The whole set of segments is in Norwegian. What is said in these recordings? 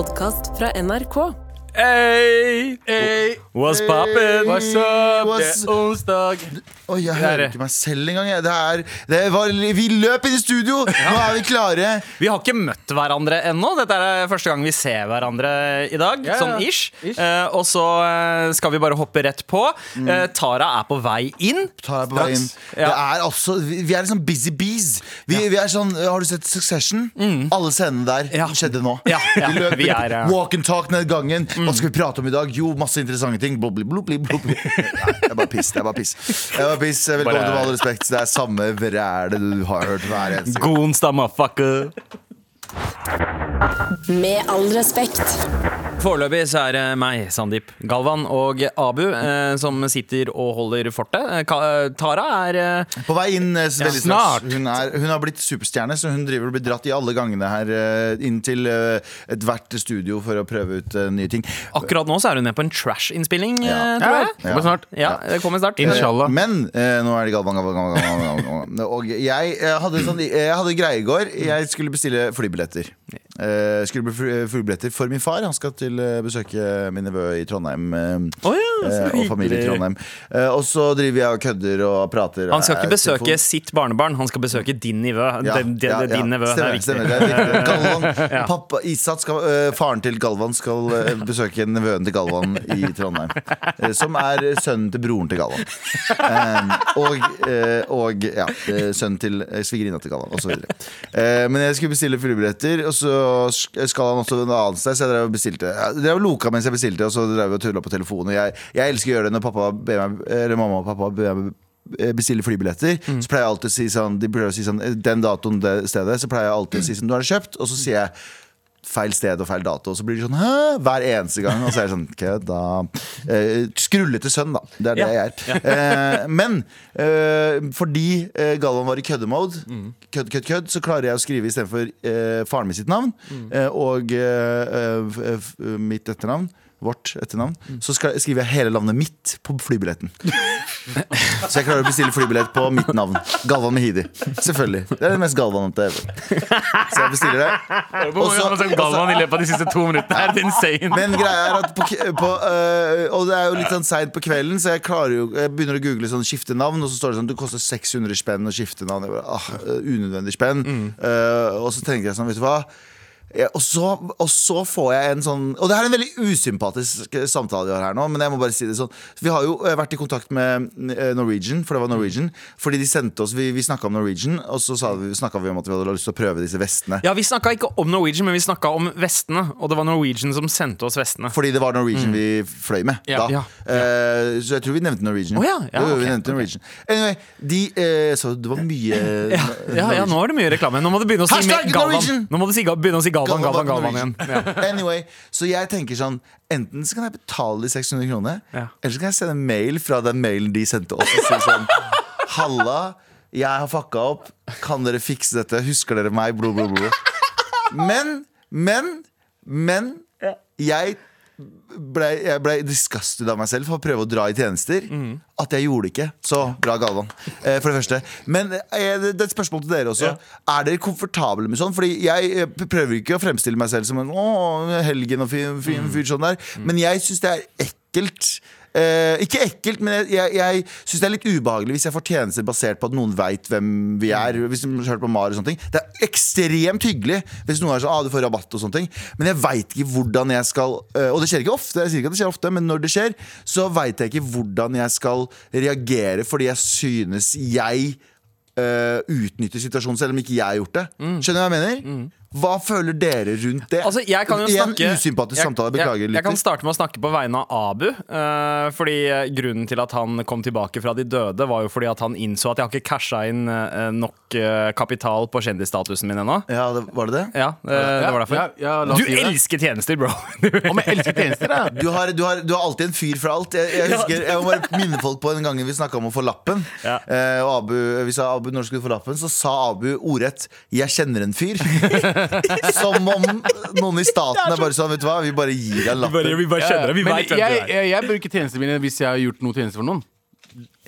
podkast fra NRK. Hey, Hey, what's hey, poppin'? what's up? Det er onsdag. Oi, jeg er hører ikke meg selv engang. Det er, det var, vi løp inn i studio! Nå er vi klare. Vi har ikke møtt hverandre ennå. Dette er første gang vi ser hverandre i dag. Ja, ja. Sånn ish. Ish. Eh, og så eh, skal vi bare hoppe rett på. Eh, Tara er på vei inn. Tara er på veien. Ja. Det er altså, vi vi er liksom busy bees. Vi, vi er sånn, Har du sett Succession? Alle scenene der Ja. skjedde nå. Ja, ja, Vi løp vi er, ja. walk and talk ned gangen. Hva skal vi prate om i dag? Jo, masse interessante ting. Blubli, blubli, blubli. Nei, det er bare piss. Det er bare piss. Det er bare piss. Velkommen Bare- til Med all respekt. Det er samme vrælet du har hørt hver eneste gang. God onsdag, motherfucker. Med all respekt. Foreløpig så er det meg, Sandeep Galvan og Abu eh, som sitter og holder fortet. Eh, Ka eh, Tara er eh, På vei inn eh, veldig snart. Hun, er, hun har blitt superstjerne, så hun driver og blir dratt i alle gangene her eh, inn til eh, ethvert studio for å prøve ut eh, nye ting. Akkurat nå så er hun med på en trash-innspilling, Ja. eh, tror jeg. Ja, kommer snart. Ja, det kommer snart. Inshallah. Men eh, nå er det Galvan, Galvan, Galvan, Galvan, Galvan. Og jeg, eh, hadde sånn, jeg hadde greie i går. Jeg skulle bestille flybilletter. Eh, skulle bli fly- for min far. Han skal til uh, besøke min nevø i Trondheim. Uh, oh, ja, eh, og familie i. Trondheim. Eh, og så driver jeg og kødder og prater. Han skal ikke Eh, besøke sitt barnebarn, han skal besøke din. Ja, ja, ja. Din nevø. Det er Stemmer, det er. Galvan, pappa, Isat skal, faren til Galvan skal besøke nevøen til Galvan i Trondheim. som er sønnen til broren til Galvan. Og, og ja, sønnen til svigerinna til Galvan, osv. Uh, men jeg skulle bestille fuglebilletter, og så skal han også et annet sted. Så jeg drev og bestilte Jeg drev og loka mens jeg bestilte, og så drev jeg og tulla på telefonen. Jeg, jeg elsker å gjøre det når pappa ber meg, eller mamma og pappa ber meg bestille flybilletter, Mm. så pleier jeg alltid å si sånn De prøver å si sånn Den datoen, det stedet, så pleier jeg alltid å si sånn Du har det kjøpt, og så sier jeg feil sted og feil dato, og så blir de sånn Hæ? hver eneste gang. Og så er det sånn Ok, da eh, Skrullete sønn, da. Det er det Ja. jeg er. Eh, men eh, fordi eh, Galvan var i køddemode, Mm. kødd, kødd, kødd, så klarer jeg å skrive istedenfor eh, faren min sitt navn Mm. og eh, mitt etternavn. Vårt etternavn. Mm. Så skal, skriver jeg hele navnet mitt på flybilletten. Så jeg klarer å bestille flybillett på mitt navn. Galvan Mehidi. Selvfølgelig. Det er det mest galvanete ever. Så jeg bestiller det. Hvor mange ganger har sagt Galvan i løpet av de siste to minuttene? Er det insane. Men greia er at på, på, øh, Og det er jo litt sånn seint på kvelden, så jeg jo Jeg begynner å google sånn skifte navn, og så står det sånn du koster 600 spenn å skifte navn. Jeg bare, ah, unødvendig spenn. Eh, og så tenker jeg sånn, vet du hva og, så, og så får jeg en sånn Og det er en veldig usympatisk samtale vi har her nå, men jeg må bare si det sånn. Vi har jo eh, vært i kontakt med eh, Norwegian, for det var Norwegian. Fordi de sendte oss Vi, vi snakka om Norwegian, og så sa vi, snakka vi om at vi hadde lyst til å prøve disse vestene. Ja, Vi snakka ikke om Norwegian, men vi snakka om vestene. Og det var Norwegian som sendte oss vestene. Fordi det var Norwegian vi fløy med Ja, da. ja, Eh, så jeg tror vi nevnte Norwegian. Oh, ja, ja, jo, vi nevnte Norwegian. Anyway, de uh, Så det var mye Ja, ja, ja, nå er det mye reklame. Nå må du begynne å si Hashtag. Norwegian! Nå må du si, begynne å si Galvan, Galvan, Galvan, igjen. Ja. Anyway, så jeg tenker sånn Enten så kan jeg betale de 600 kronene, Ja. eller så kan jeg sende mail fra den mailen de sendte oss. Og si sånn Halla, jeg har fucka opp. Kan dere fikse dette? Husker dere meg? Blo, blo, blo. Men, men, men Jeg ble, jeg ble disgusted av meg selv for å prøve å dra i tjenester. At jeg gjorde det ikke. Så bra, Galvan. Eh, for det første. Men eh, det er et spørsmål til dere også. Er dere komfortable med sånn? Fordi jeg eh, prøver ikke å fremstille meg selv som en å, helgen og fin, fin fyr sånn der. Men jeg syns det er ekkelt. Eh, ikke ekkelt, men jeg, jeg, jeg syns det er litt ubehagelig hvis jeg får tjenester basert på at noen veit hvem vi er. Hvis de hørt på Mar og sånne ting Det er ekstremt hyggelig hvis noen er sånn ah, du får rabatt og sånne ting. Men jeg veit ikke hvordan jeg skal uh, Og det skjer ikke ofte, jeg sier ikke at det skjer ofte, men når det skjer, så veit jeg ikke hvordan jeg skal reagere, fordi jeg synes jeg uh, utnytter situasjonen, selv om ikke jeg har gjort det. Skjønner du hva jeg mener? Hva føler dere rundt det? Altså, jeg kan jo snakke, snakke usympatisk jeg- samtale. Beklager. Jeg, jeg kan starte med å snakke på vegne av Abu. Uh, fordi eh, Grunnen til at han kom tilbake fra de døde, var jo fordi at han innså at jeg har ikke casha inn uh, nok uh, kapital på kjendisstatusen min ennå. Ja, det, var det det? Ja, eh, det var derfor. Ja, ja, la oss du si det. elsker tjenester, bro! Om jeg elsker tjenester, ja. Du har, du, har, du har alltid en fyr for alt. Jeg, jeg husker, jeg må bare minne folk på en gang vi snakka om å få lappen. Ja. Eh, og Abu, vi sa Abu når skulle få lappen, så sa Abu ordrett 'jeg kjenner en fyr'. Som om noen i staten er bare sånn, vet du hva, vi bare gir deg lappen. vi bare kjenner det. Vi Men vet hvem du jeg, er. jeg, jeg bruker tjenestene mine hvis jeg har gjort noe tjeneste for noen.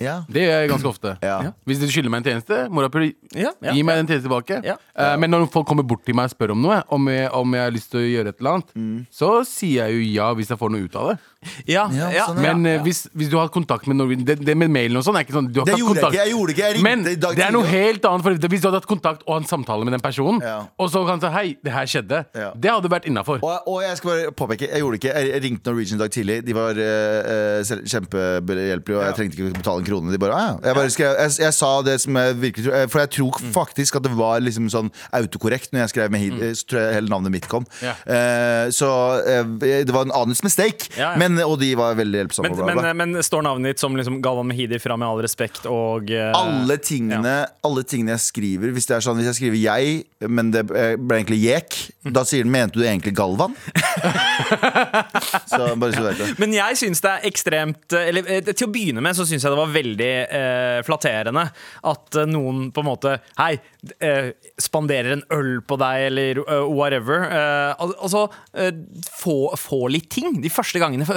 Ja. Det gjør jeg ganske ofte. Ja. Hvis du skylder meg en tjeneste, morapuler, Ja, ja, gi meg den tjenesten tilbake. Ja. Eh, men når folk kommer bort til meg og spør om noe, om jeg, om jeg har lyst til å gjøre et eller annet, Mm. så sier jeg jo ja hvis jeg får noe ut av det. Ja, Ja, ja, sånn, ja. Men eh, hvis, hvis du har kontakt med Norwegian Det, det med mailen og sånn er ikke sånn du har Det ikke hatt gjorde jeg kontakt. ikke. Jeg gjorde ikke. Jeg ringte Men i dag det er noe tidlig. helt annet. For hvis du hadde hatt kontakt og en samtale med den personen, Ja. og så kan du si hei, det her skjedde, Ja. det hadde vært innafor. Og, og jeg skal bare påpeke, jeg gjorde det ikke. Jeg ringte Norwegian i dag tidlig. De var eh, eh, kjempehjelpelige, og jeg trengte ikke betale en krone. De bare, ah, ja. jeg, bare skrev, jeg, jeg sa det som jeg virkelig tror For jeg tror Mm. faktisk at det var liksom sånn autokorrekt når jeg skrev med hid, så tror jeg hele navnet mitt kom. Ja. Eh, så eh, det var en honest mistake, Ja, ja. Men, og de var veldig hjelpsomme. Men, bla, bla. men, men står navnet ditt som liksom Galvan Mehidi fra Med all respekt og uh, alle tingene, alle tingene jeg skriver Hvis det er sånn, hvis jeg skriver jeg, men det eh, ble egentlig Jek, da sier den 'mente du egentlig Galvan'? så bare så du vet det. Men jeg syns det er ekstremt eh, Eller eh, til å begynne med så syns jeg det var veldig uh, flatterende at uh, noen på en måte Hei, eh, spanderer en øl på deg, eller eh, whatever. Eh, altså, eh, få, få litt ting de første gangene.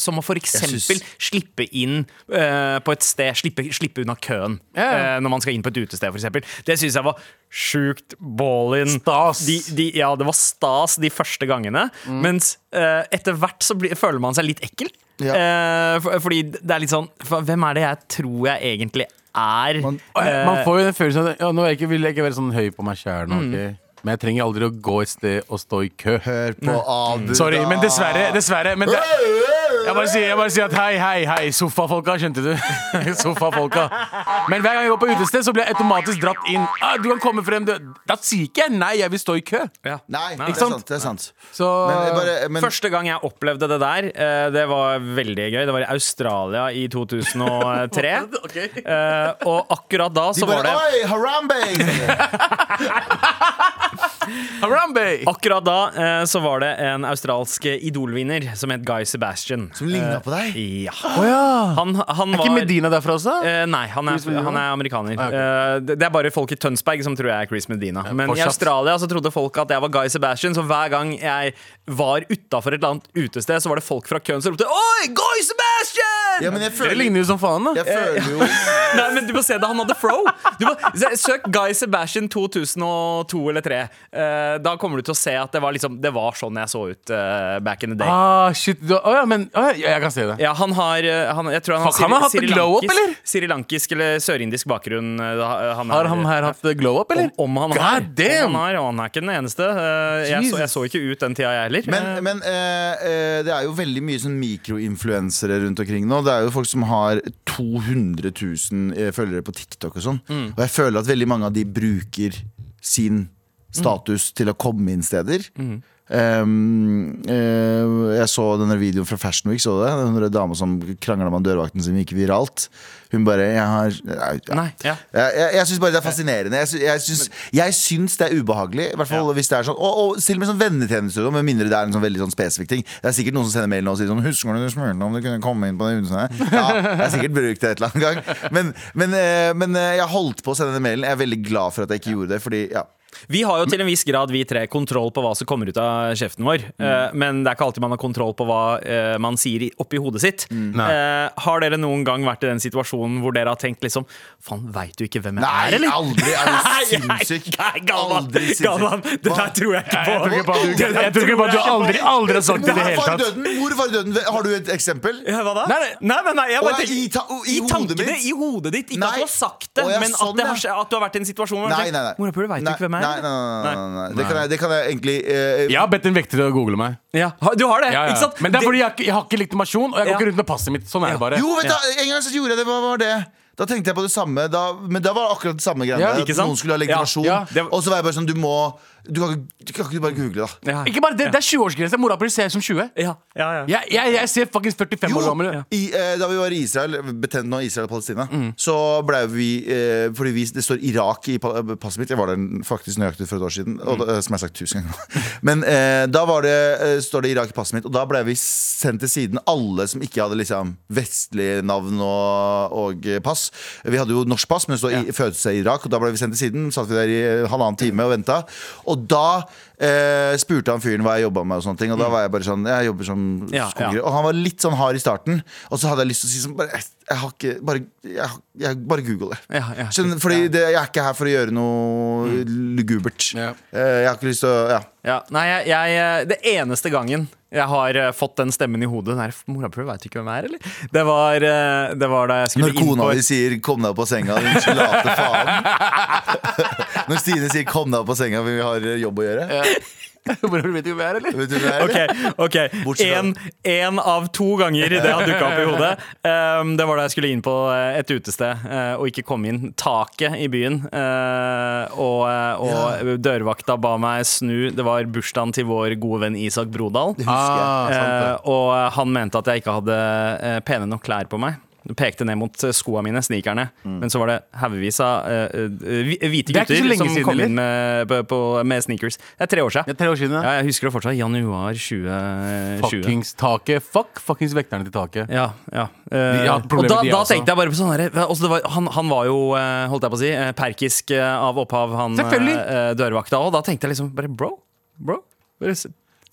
Som å eksempel synes- slippe inn uh, på et sted, slippe, slippe unna køen Ja, ja. eh, når man skal inn på et utested, for eksempel. Det syns jeg var sjukt ballin. Stas. De, de, ja, det var stas de første gangene. Mens uh, etter hvert så blir, føler man seg litt ekkel. Ja. Eh, for, fordi det er litt sånn for, Hvem er det jeg tror jeg egentlig er? Man- Man får jo den følelsen at ja, Nå er jeg ikke, vil jeg ikke være sånn høy på meg sjæl nå, Mm. Men jeg trenger aldri å gå et sted og stå i kø. Hør på Abu. Sorry, da. men dessverre. dessverre men det, jeg, bare sier, jeg bare sier at hei, hei, hei, sofafolka, skjønte du? sofafolka. Men hver gang jeg går på utested, så blir jeg automatisk dratt inn. Ah, du kan komme frem, du. Da sier ikke jeg nei, jeg vil stå i kø. ja. Nei, det er Ikke sant? sant. Det er sant. Så Men, bare, men, Første gang jeg opplevde det der, eh, det var veldig gøy. Det var i Australia i 2003. Ok. Eh, og akkurat da de så var det Oi, Harambe! Harambe! Akkurat da eh, så var det en australsk idolvinner som het Guy Sebastian. Som ligna på deg? Ja. Oh, ja. Han, han Er var ikke Medina derfra også? Eh, nei, han er, han er amerikaner. Ah, okay. Eh, det, det er bare folk i Tønsberg som tror jeg er Chris Medina. Men i. Australia så trodde folk at jeg var Guy Sebastian, så hver gang jeg var utafor et eller annet utested, så var det folk fra køen som ropte Oi, Guy Sebastian! Ja, men jeg Dere føler, ligner jo som faen, da. jeg føler jo Nei, men du må se det, han hadde fro. Du må, søk Guy Sebastian 2002 eller 2003. Eh, da kommer du til å se at det var, liksom, det var sånn jeg så ut uh, back in the day. Ah, shit. Du, å ja, men oh, ja, jeg kan se det. Ja, han har, eh, han, jeg tror han har Fuck, han har sri- glow up, srilankisk- eller? Srilankisk eller sørindisk bakgrunn. Han Har han her hatt glow up, eller? Om, om han God har. damn! Om han har, og han er ikke den eneste. Uh, Jeg så, jeg så ikke ut den tida, jeg heller. Men, men det er jo veldig mye sånn mikroinfluensere rundt omkring nå. Det er jo folk som har 200 000 eh, følgere på TikTok og sånn. Mm. Og jeg føler at veldig mange av de bruker sin status til å komme inn steder. Mm. Um, uh, jeg så denne videoen fra Fashion Week. Så du det? Den dama som krangla med dørvakten sin, gikk viralt. Hun bare Jeg har Nei, ja. jeg, jeg, jeg syns bare det er fascinerende. Jeg, jeg, syns, jeg syns det er ubehagelig. I hvert fall hvis det er sånn Og, og til og med sånn vennetjeneste, med mindre det er en sånn veldig sånn spesifikk ting. Det er sikkert noen som sender mail nå og sier sånn 'Husker du du smurte om du kunne komme inn på det huset?' Ja, jeg har sikkert brukt det et eller annet gang. Men, men, eh, men eh, jeg holdt på å sende den mailen. Jeg er veldig glad for at jeg ikke gjorde det, fordi ja. Vi har jo til en viss grad vi tre kontroll på hva som kommer ut av kjeften vår. Mm. Uh, men det er ikke alltid man har kontroll på hva uh, man sier i- oppi hodet sitt. Mm. Nei. Eh, har dere noen gang vært i den situasjonen hvor dere har tenkt liksom Faen, veit du ikke hvem jeg Nei, er, eller? aldri! Er du Nei, sinnssyk? Nei, Galvan! Galvan, det der tror jeg ikke på. Jeg tror ikke på jeg tror ikke på at du aldri, aldri har sagt det i det hele tatt. døden, mor, far, døden. Har du et eksempel? Ja, hva da? Nei, nei. nei, nei, nei, jeg bare i ta- i i, tankene? I hodet ditt. Ikke Nei. at du har sagt det, men sånn, at, det har, at du har vært i en situasjon hvor du har tenkt, Mora, nei. veit du ikke hvem jeg er? Nei, nei, nei, nei. Det, kan jeg, det kan jeg egentlig eh, Jeg har bedt en vekter å google meg. Ja, ha- Du har det, Ja, ja. ikke sant? Men det er fordi jeg, har ikke- jeg har ikke legitimasjon, og jeg går Ja. ikke rundt med passet mitt. Sånn er det bare. Jo, vet du, en gang så gjorde jeg det. Hva var det? Da tenkte jeg på det samme. Da, men da var det akkurat det samme greiene. Ja, at ikke sant? Noen skulle ha legitimasjon. Ja, ja. Det- Og så var jeg bare sånn Du må Du kan, ikke- du kan ikke bare google, da. Ja. Ikke bare det, det er 20-årsgrense. Morapuler ser ut som 20. Ja, ja, ja. Jeg, jeg, jeg ser faktisk 45 Jo, år gammel ut. eh, da vi var i Israel, betent nå Israel og Palestina, Mm. så ble vi eh, Fordi vi, det står Irak i passet mitt. Jeg var der faktisk nøyaktig for et år siden, og, Mm. som jeg har sagt tusen ganger. Men eh, da var det, eh, står det Irak i passet mitt, og da ble vi sendt til siden, alle som ikke hadde liksom vestlige navn og, og pass. Pass. Vi hadde jo norsk pass, men står i fødested i Irak, og da ble vi sendt til siden. Satt vi der i halvannen time og venta. Og da eh, spurte han fyren hva jeg jobba med, og sånne ting. Og da var jeg bare sånn Jeg jobber som Ja, skoger. ja. Og han var litt sånn hard i starten. Og så hadde jeg lyst til å si sånn bare, jeg, har ikke Bare, jeg, jeg, bare google det. Ja, ja. Skjønner, fordi det, jeg er ikke her for å gjøre noe lugubert. Ja. Eh, jeg har ikke lyst til å Ja. Ja, nei, jeg, jeg, Det eneste gangen jeg har eh, fått den stemmen i hodet Nei, Morapuler veit ikke hvem jeg er, eller? Det var, eh, det var da jeg skulle Når kona di sier 'kom deg opp på senga', din late faen. Når Stine sier 'kom deg opp på senga', vi har jobb å gjøre. Hvor vet du hvem jeg er, eller? Vet du hvem jeg er? eller? Ok, ok Én en, en av to ganger det har dukka opp i hodet. Um, det var da jeg skulle inn på eh, et utested uh, og ikke komme inn. Taket i byen. Uh, og og dørvakta ba meg snu. Det var bursdagen til vår gode venn Isak Brodal. Det husker jeg. Uh, og han mente at jeg ikke hadde pene nok klær på meg. Pekte ned mot skoene skoa mine, snikerne. Men så var det haugevis av eh, eh, hvite Det er gutter som kom inn med, på, på, med sneakers. Det er tre år Det siden. er tre år siden, ja. Ja, jeg husker det fortsatt. Januar 2020. Fuckings taket. Fuck fuckings vekterne til taket. Ja, ja. De Eh, og da, da også. tenkte jeg bare på sånn herre altså det han, han var jo, eh, holdt jeg på å si, eh, perkisk eh, av opphav, han eh, dørvakta òg. Da tenkte jeg liksom bare bro, bro.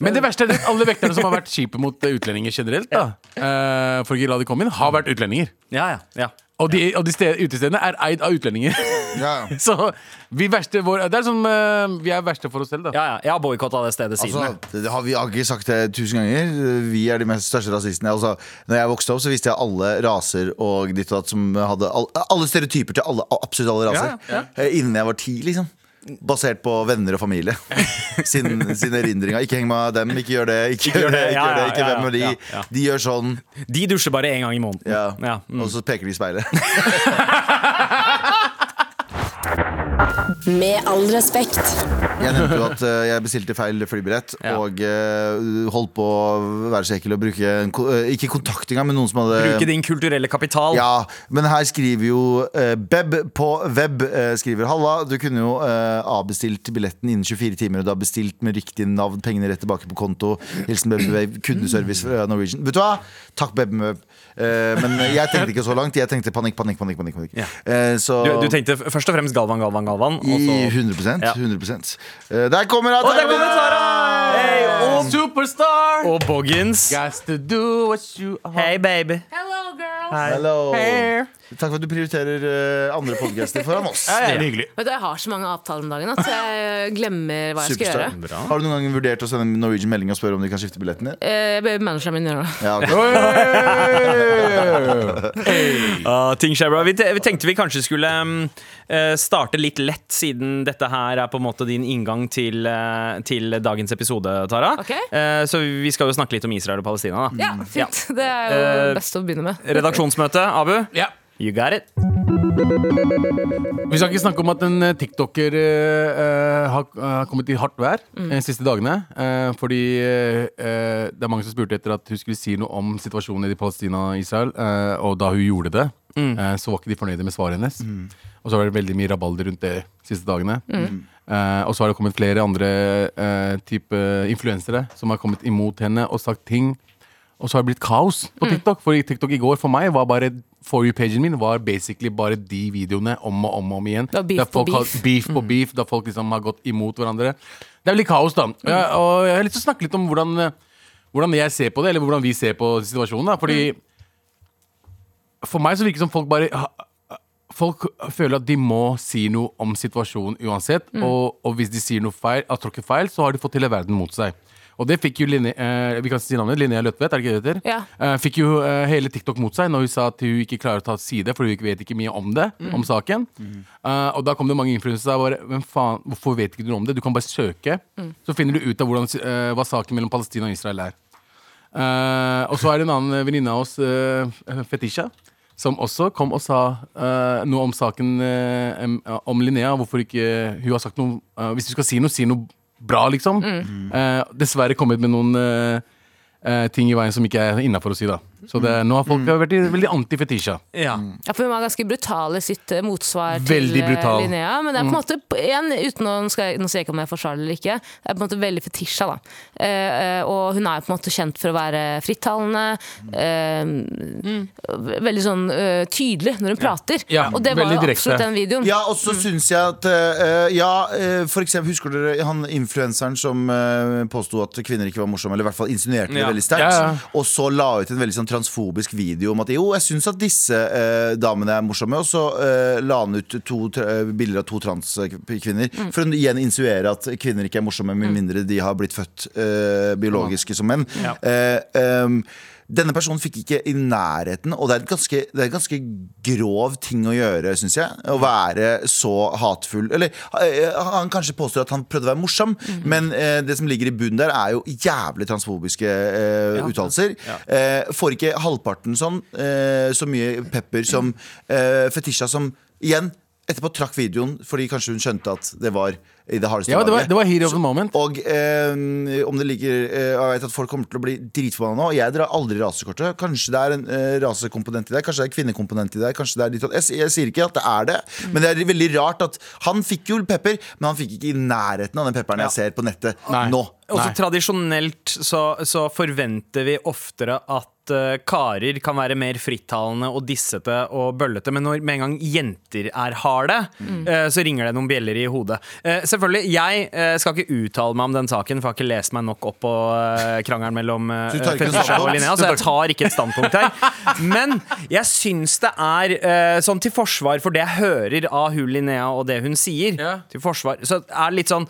Men det verste er at alle vekterne som har vært kjipe mot utlendinger generelt, da, eh, for ikke la de komme inn, har vært utlendinger. ja, ja, ja. Og de, og de sted, utestedene er eid av utlendinger. Ja. Så vi verste vår, Det er sånn eh, Vi er verste for oss selv, da. ja, ja. Jeg har boikotta det stedet siden. Altså, det har vi har ikke sagt det tusen ganger. Vi er de mest største rasistene. Altså, når jeg vokste opp, så visste jeg alle raser og ditt og datt som hadde all, Alle stereotyper til alle, absolutt alle raser. Ja, Eh, Innen jeg var ti, liksom. Basert på venner og familie. Sin, sin erindring av Ikke heng med dem, ikke gjør det, ikke, Ikke gjør det. det. Ikke, Ja, gjør det, ikke ja, hvem er de? ja, ja. De gjør sånn, De dusjer bare én gang i måneden. ja. Ja, mm. og så peker de i speilet. Med all respekt. Jeg nevnte jo at eh, jeg bestilte feil flybillett Ja. og eh, holdt på å være så ekkel og bruke en, ko- eh, Ikke kontakt engang, men noen som hadde Bruke din kulturelle kapital. Ja, men her skriver jo eh, Beb på web eh, skriver Halla, du kunne jo eh, avbestilt billetten innen 24 timer Og du har bestilt med riktig navn, pengene rett tilbake på konto Hilsen Beb Wave, kundeservice fra Norwegian Vet du hva? Takk Beb Web Eh, Men jeg tenkte ikke så langt Jeg tenkte panikk, panikk, panikk, panikk, panikk. Ja. Eh, Så Du, du tenkte først og fremst Galvan, Galvan, Galvan. Og i så 100%, Ja. 100%. Eh, Der kommer hun! Og der kommer Sara! Hey, Superstar! og Boggins. Guys to do what you are. Hey, baby. Hello, girls. Hello Hey. Takk for at du prioriterer uh, andre podcaster foran oss Ja, ja, hyggelig. Vet du, Jeg har så mange avtaler om dagen at jeg glemmer hva jeg skal Superstar. gjøre. Bra. Har du noen gang vurdert å sende Norwegian melding og spørre om de kan skifte billetten din? Eh, Jeg ber manageren min gjøre det. Ja, ok. Ah, ting skjer bra. Vi, te vi tenkte vi kanskje skulle um, uh, starte litt lett, siden dette her er på en måte din inngang til, eh, til dagens episode, Tara. Okay. Eh, så vi skal jo snakke litt om Israel og Palestina. Da. Ja, fint. Det er jo best å begynne med. Redaksjonsmøte, Abu. Ja. You got it. Vi skal ikke snakke om at en eh, tiktoker eh, eh, har, har kommet i hardt vær Mm. de siste dagene. Uh, fordi det er mange som spurte etter at hun skulle si noe om situasjonen i Palestina og Israel. eh, og da hun gjorde det, Mm. eh, så var ikke de fornøyde med svaret hennes. Og så var det veldig mye rabalder rundt det de siste dagene. Mm. Eh, og så har det kommet flere andre uh, type influensere som har kommet imot henne og sagt ting. Og så har det blitt kaos Mm. på TikTok. For TikTok i går for meg var bare For you-pagen min var basically bare de videoene om og om og om igjen. Det var beef på beef. har- beef. på beef, da folk liksom har gått imot hverandre. Det er litt kaos, da. Ja, og jeg har lyst til å snakke litt om hvordan, hvordan jeg ser på det, eller hvordan vi ser på situasjonen. da Fordi For meg så virker det som folk bare Folk føler at de må si noe om situasjonen uansett. Og, og hvis de sier noe feil, har tråkket feil, så har de fått hele verden mot seg. Og det fikk jo Linné, eh, vi kan si navnet, Linnea Løtvedt, er det ikke det det heter? Ja. Eh, fikk jo eh, hele TikTok mot seg når hun sa at hun ikke klarer å ta side, for hun ikke vet ikke mye om det, om saken. Eh, og da kom det mange influensere og bare Hvem faen, hvorfor vet ikke du om det? Du kan bare søke, så finner du ut av hvordan, eh, hva saken mellom Palestina og Israel er. Eh, og så er det en annen venninne av oss, uh, Fetisha, som også kom og sa eh, noe om saken eh, em- om Linnea. Hvorfor ikke hun har sagt noe eh, Hvis du skal si noe, si noe bra, liksom. Eh, dessverre kommet med noen uh, ting i veien som ikke er innafor å si, da. Så det, nå har folk vært veldig anti-Fetisha. Ja. Ja, for Hun var ganske brutal i sitt eh, motsvar Veldig til eh, brutal. Linnea. Men det er på en måte igjen, uten å, nå, skal jeg, nå sier jeg ikke om jeg forsvarer det eller ikke, det er på en måte veldig fetisja. da. Eh, eh, og hun er på en måte kjent for å være frittalende. Eh, veldig sånn uh, tydelig når hun prater. Ja, og det var jo direkte. absolutt den videoen. Ja, og så syns jeg at uh, Ja, uh, for eksempel, husker dere han influenseren som uh, påsto at kvinner ikke var morsomme, eller i hvert fall insinuerte det veldig sterkt, Ja, ja. og så la ut en veldig sånn transfobisk video om at jo, jeg syns at disse eh, damene er morsomme, og så eh, la han ut to eh, bilder av to transkvinner for å igjen insinuere at kvinner ikke er morsomme med mindre de har blitt født eh, biologiske som menn. Ja. Ehm, denne personen fikk ikke i nærheten, og det er, en ganske, det er en ganske grov ting å gjøre, syns jeg. Å være så hatefull. Eller eh, han kanskje påstår at han prøvde å være morsom, men eh, det som ligger i bunnen der, er jo jævlig transfobiske eh, uttalelser. Eh, får ikke halvparten sånn, eh, så mye pepper som eh, Fetisha, som igjen etterpå trakk videoen fordi kanskje hun skjønte at det var i det hardeste Ja, det var, det var hero of the moment. Og eh, om det ligger eh, Jeg vet at folk kommer til å bli dritforbanna nå. Jeg drar aldri rasekortet. Kanskje det er en eh, rasekomponent i det. Kanskje det er en kvinnekomponent i det. Kanskje det er litt, jeg, jeg sier ikke at det er det, men det er veldig rart at han fikk jo pepper, men han fikk ikke i nærheten av den pepperen jeg ser på nettet Nei. nå. Også Nei. tradisjonelt så, så forventer vi oftere at eh, karer kan være mer frittalende og dissete og bøllete, men når med en gang jenter er harde, eh, så ringer det noen bjeller i hodet. Eh, selvfølgelig, Jeg skal ikke uttale meg om den saken, for jeg har ikke lest meg nok opp på krangelen mellom Fetisha og? Linnea, så jeg tar ikke et standpunkt her. Men jeg syns det er sånn til forsvar for det jeg hører av hun Linnea og det hun sier, Ja. til forsvar, så er det litt sånn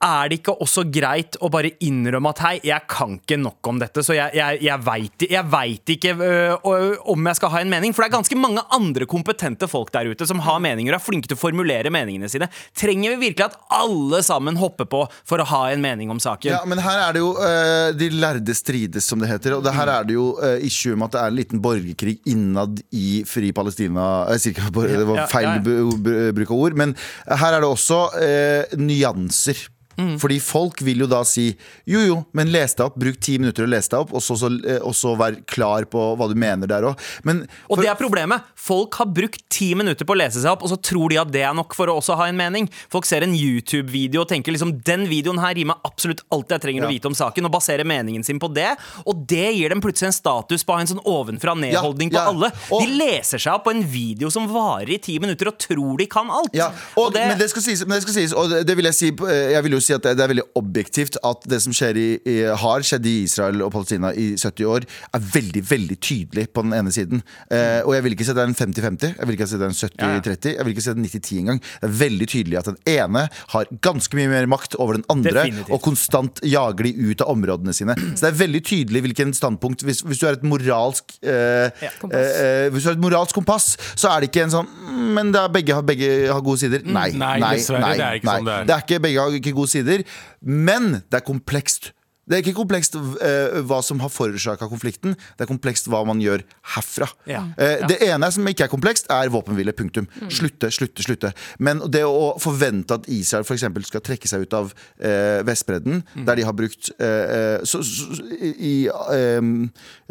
er det ikke også greit å bare innrømme at hei, jeg kan ikke nok om dette, så jeg, jeg, jeg veit ikke øh, øh, om jeg skal ha en mening? For det er ganske mange andre kompetente folk der ute som har meninger og er flinke til å formulere meningene sine. Trenger vi virkelig at alle sammen hopper på for å ha en mening om saken? Ja, men her er det jo øh, De lærde strides, som det heter. Og det her er det jo øh, issue med at det er en liten borgerkrig innad i Fri Palestina. Jeg sier ikke det var feil bruk av ord, men her er det også eh, nyanser. Mm. Fordi folk vil jo da si jo jo, men les deg opp, bruk ti minutter og les deg opp, og så, så, eh, og så vær klar på hva du mener der òg. Men Og det er problemet. Folk har brukt ti minutter på å lese seg opp, og så tror de at det er nok for å også ha en mening. Folk ser en YouTube-video og tenker liksom den videoen her gir meg absolutt alt jeg trenger å vite om saken, og baserer meningen sin på det. Og det gir dem plutselig en status på å ha en sånn ovenfra-ned-holdning Ja, ja. på alle. Og- De leser seg opp på en video som varer i ti minutter, og tror de kan alt. Ja, og, men, det skal sies, men det skal sies, og det, det vil jeg si eh, Jeg vil jo si at det, det er veldig objektivt at det som skjer i, i, har skjedd i Israel og Palestina i 70 år, er veldig veldig tydelig på den ene siden. Eh, og jeg vil ikke si at det er en 50-50, jeg vil ikke si at det er en 70-30, jeg vil ikke si at det er 90-10 engang. Det er veldig tydelig at den ene har ganske mye mer makt over den andre, Definitivt. og konstant jager de ut av områdene sine. Så det er veldig tydelig hvilken standpunkt Hvis, hvis du er et moralsk eh, ja, eh, eh, Hvis du har et moralsk kompass, så er det ikke en sånn "Mm, Men begge, har- begge har gode sider. Nei, Nei, nei, dessverre, nei, det er ikke nei. sånn det er. Det er ikke, begge har ikke gode sider, men det er komplekst. Det er ikke komplekst eh, hva som har forårsaka konflikten, det er komplekst hva man gjør herfra. Ja. Eh, Det ene som ikke er komplekst, er våpenhvile. Punktum. Slutte, slutte, slutte. Men det å forvente at Israel eksempel skal trekke seg ut av eh, Vestbredden, der de har brukt eh, eh, så, så, i,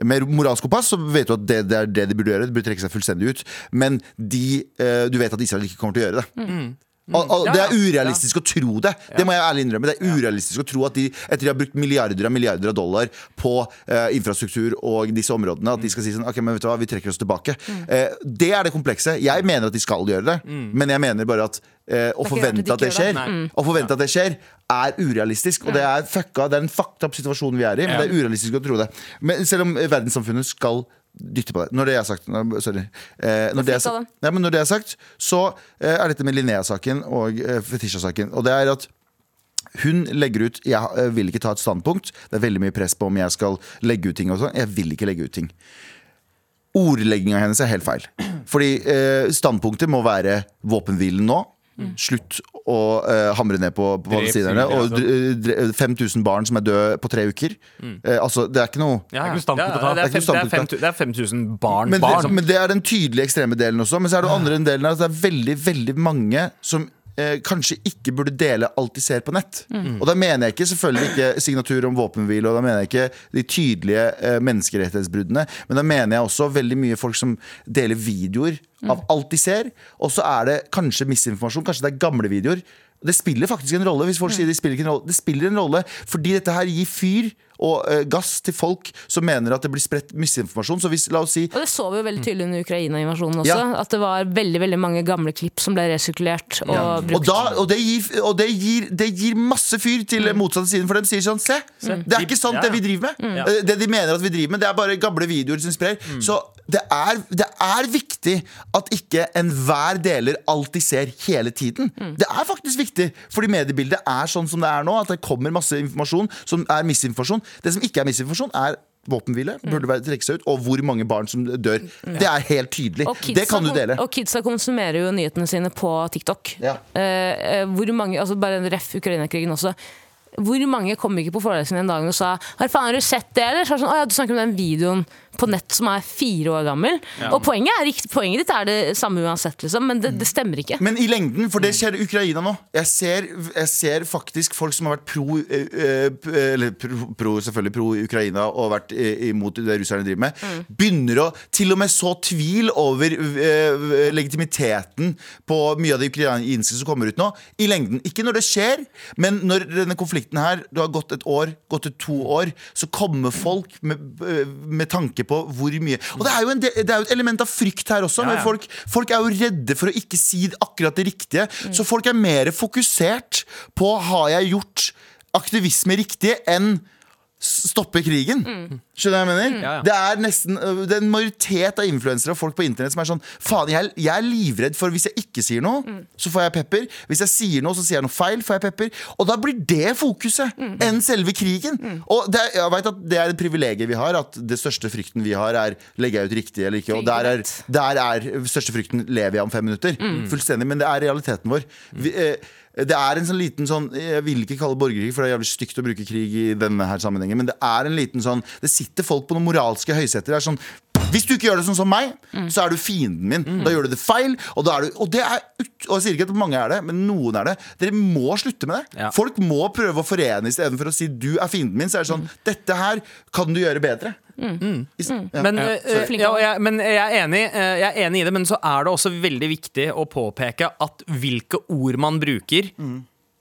Med moralsk kompass så vet du at det, det er det de burde gjøre. De burde trekke seg fullstendig ut. Men de, du vet at Israel ikke kommer til å gjøre det. Og, og Det er urealistisk å tro det. Det må jeg ærlig innrømme. Det er urealistisk å tro at de etter de har brukt milliarder av milliarder av dollar på eh, infrastruktur og disse områdene, at de skal si sånn Ok, men vet du hva, vi trekker oss tilbake. Eh, det er det komplekse. Jeg mener at de skal gjøre det, men jeg mener bare at eh, å forvente at at det skjer, å forvente at det skjer, er urealistisk. Og det er fucka. Det er en fucked up situasjon vi er i, men det er urealistisk å tro det. Men selv om verdenssamfunnet skal dytte på det. Når det er sagt når, Sorry. Eh, når, det er, ja, når det er sagt, så eh, er dette med Linnea-saken og eh, Fetisha-saken. Og det er at hun legger ut Jeg eh, vil ikke ta et standpunkt. Det er veldig mye press på om jeg skal legge ut ting. og sånn Jeg vil ikke legge ut ting. Ordlegginga hennes er helt feil. Fordi eh, standpunktet må være våpenhvilen nå. Slutt å uh, hamre ned på, på palestinerne. Og dre- dre- 5000 barn som er døde på tre uker. Eh, altså, det er ikke noe Ja, ja. Det er, ikke er, noe standpunkt det er 5000 barn. men, barn. det, men det er den tydelige ekstreme delen også. Men så er det andre delen her at det er veldig veldig mange som eh, kanskje ikke burde dele alt de ser på nett. Og da mener jeg ikke selvfølgelig ikke signatur om våpenhvile, og da mener jeg ikke de tydelige eh, menneskerettighetsbruddene, men da mener jeg også veldig mye folk som deler videoer av alt de ser, og så er det kanskje misinformasjon, kanskje det er gamle videoer. Det spiller faktisk en rolle hvis folk sier det spiller ikke en rolle. Det spiller en rolle fordi dette her gir fyr og uh, gass til folk som mener at det blir spredt misinformasjon. Så hvis, la oss si Og det så vi jo veldig tydelig under Ukraina-invasjonen også. Ja. At det var veldig veldig mange gamle klipp som ble resirkulert og ja. brukt. da, og, det, gir, og det, gir, det gir masse fyr til motsatte siden, for de sier sånn Se, det er ikke sant Ja, det vi driver med. Mm. Det de mener at vi driver med, det er bare gamle videoer som sprer. Så det er, det er viktig at ikke enhver deler alt de ser hele tiden. Det er faktisk viktig, fordi mediebildet er sånn som det er nå. At det kommer masse informasjon som er misinformasjon. Det som ikke er misinformasjon, er våpenhvile, burde være trekke seg ut, og hvor mange barn som dør. Det er helt tydelig. Det kan du dele. Og kidsa konsumerer jo nyhetene sine på TikTok. Ja. Eh, eh, hvor mange, altså Bare ref Ukraina-krigen også. Hvor mange kom ikke på forelesningen en dag og sa Har faen har du sett det, eller? Så sånn, å ja, du snakker om den videoen på nett som er fire år gammel. Og poenget, er, poenget ditt er det samme uansett, liksom, men det, det stemmer ikke. Men i lengden, for det skjer i Ukraina nå Jeg ser, jeg ser faktisk folk som har vært pro eh, eh, p- Eller pro, pro, selvfølgelig pro Ukraina og vært eh, imot det russerne driver med, begynner å til og med så tvil over eh, legitimiteten på mye av det ukrainske som kommer ut nå. I lengden. Ikke når det skjer, men når denne konflikten her Du har gått et år, gått et to år, så kommer folk med, eh, med tanke på hvor mye Og det er jo, en del, det er jo et element av frykt her også. Ja, ja. folk, folk er jo redde for å ikke si akkurat det riktige. Så folk er mer fokusert på har jeg gjort aktivisme riktig enn stoppe krigen. Skjønner du hva jeg mener? Ja. Det er nesten øh, Det er en majoritet av influensere og folk på internett som er sånn Faen, jeg, jeg er livredd for hvis jeg ikke sier noe, så får jeg pepper. Hvis jeg sier noe, så sier jeg noe feil, får jeg pepper. Og da blir det fokuset enn selve krigen. Og det jeg vet at det er et privilegium vi har, at det største frykten vi har, er legger jeg ut riktig eller ikke. Og der er, der er største frykten lever jeg om fem minutter. Fullstendig. Men det er realiteten vår. Vi, eh, det er en sånn liten sånn Jeg vil ikke kalle det borgerkrig, for det er jævlig stygt å bruke krig i denne her sammenhengen, men det er en liten sånn Det sitter folk på noen moralske høyseter. Det er sånn hvis du ikke gjør det sånn som meg, så er du fienden min. Da gjør du det feil. Og, da er du, og det er Og jeg sier ikke at mange er det, men noen er det. Dere må slutte med det. Ja. Folk må prøve å forene istedenfor å si du er fienden min. Så er det sånn Dette her kan du gjøre bedre. Ja. Men, Ja, ja, jeg, men jeg, er enig, eh, jeg er enig i det, men så er det også veldig viktig å påpeke at hvilke ord man bruker,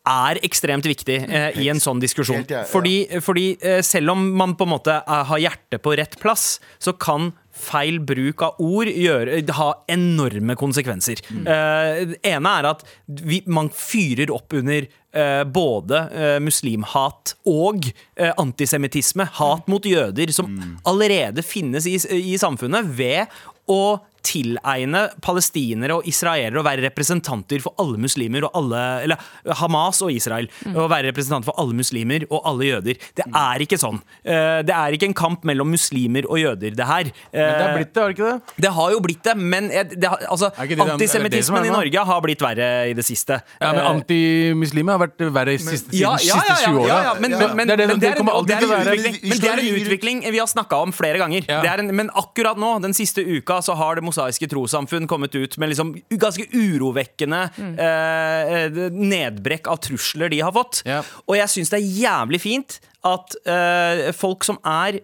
er ekstremt viktig eh, i en sånn diskusjon. Helt. Fordi, fordi eh, selv om man på en måte har hjertet på rett plass, så kan feil bruk av ord gjøre, ha enorme konsekvenser. Eh, det ene er at vi, man fyrer opp under eh, både eh, muslimhat og eh, antisemittisme, hat mot jøder, som allerede finnes i, i samfunnet, ved å tilegne palestinere og israelere å være representanter for alle muslimer og alle Eller Hamas og Israel. Å være representanter for alle muslimer og alle jøder. Det er ikke sånn. Eh, Det er ikke en kamp mellom muslimer og jøder, det her. Men det Eh, blitt det, har ikke det? det har jo blitt det, men det, har- altså, det antisemittismen i? Norge har blitt verre i det siste. Ja, men Eh, Antimuslimer har vært verre i siste, siden ja, de ja, siste ja, 20 åra. ja, ja, men, Ja. men, men, Det men det er en- utvikling- Vi har snakka om flere ganger. Ja. Det er en, men akkurat nå, den siste uka, så har Det mosaiske trossamfunn kommet ut med liksom ganske urovekkende eh, nedbrekk av trusler de har fått. Ja. Og jeg syns det er jævlig fint at eh, folk som er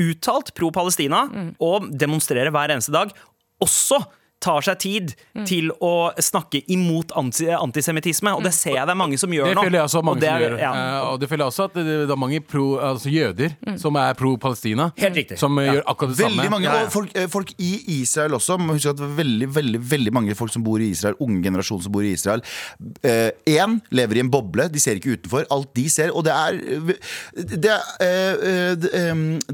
uttalt pro-Palestina og demonstrerer hver eneste dag, også tar seg tid til å snakke imot anti antisemittisme. Og det ser jeg det er mange som gjør Det nå. føler jeg også Og mange det som er- gjør. ja. Uh, og det føler jeg også at det, det er mange pro, altså jøder som er pro-Palestina. Helt riktig. Som eh, Ja. gjør akkurat det Veldig samme. mange, Ja, ja. og folk, eh, folk i Israel også. Huske at det er veldig, veldig, veldig mange folk som bor i Israel, unge generasjon som bor i Israel. Én lever i en boble, de ser ikke utenfor. Alt de ser. Og det er Det, eh, det,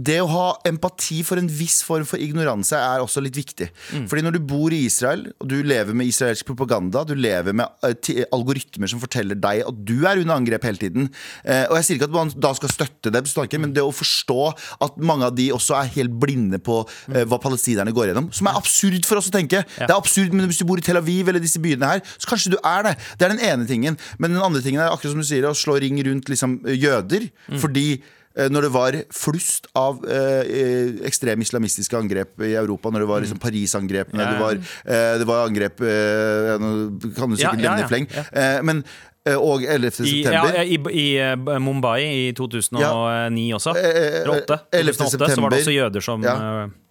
det å ha empati for en viss form for ignoranse er også litt viktig. Fordi når du bor i Israel, og du lever med israelsk propaganda, du lever med eh, algoritmer som forteller deg at du er under angrep hele tiden eh, Og jeg sier ikke at man da skal støtte dem, men det å forstå at mange av de også er helt blinde på eh, hva palestinerne går gjennom, som er absurd for oss å tenke. Det er absurd, men hvis du bor i Tel Aviv eller disse byene her, så kanskje du er det. Det er den ene tingen. Men den andre tingen er akkurat som du sier, å slå ring rundt liksom, jøder. Fordi eh, når det var flust av eh, eh, ekstreme islamistiske angrep i Europa, når det var liksom Paris-angrepene, Ja, ja. det, var, eh, det var angrep eh, kan du Ja, sikkert ja, nevne ja, i fleng. ja. Eh, men, eh, og 11. I, ja, i, i eh, Mumbai i 2009 også. Eh, eh, Eller 8. 11. 2008 så var det også jøder som Ja.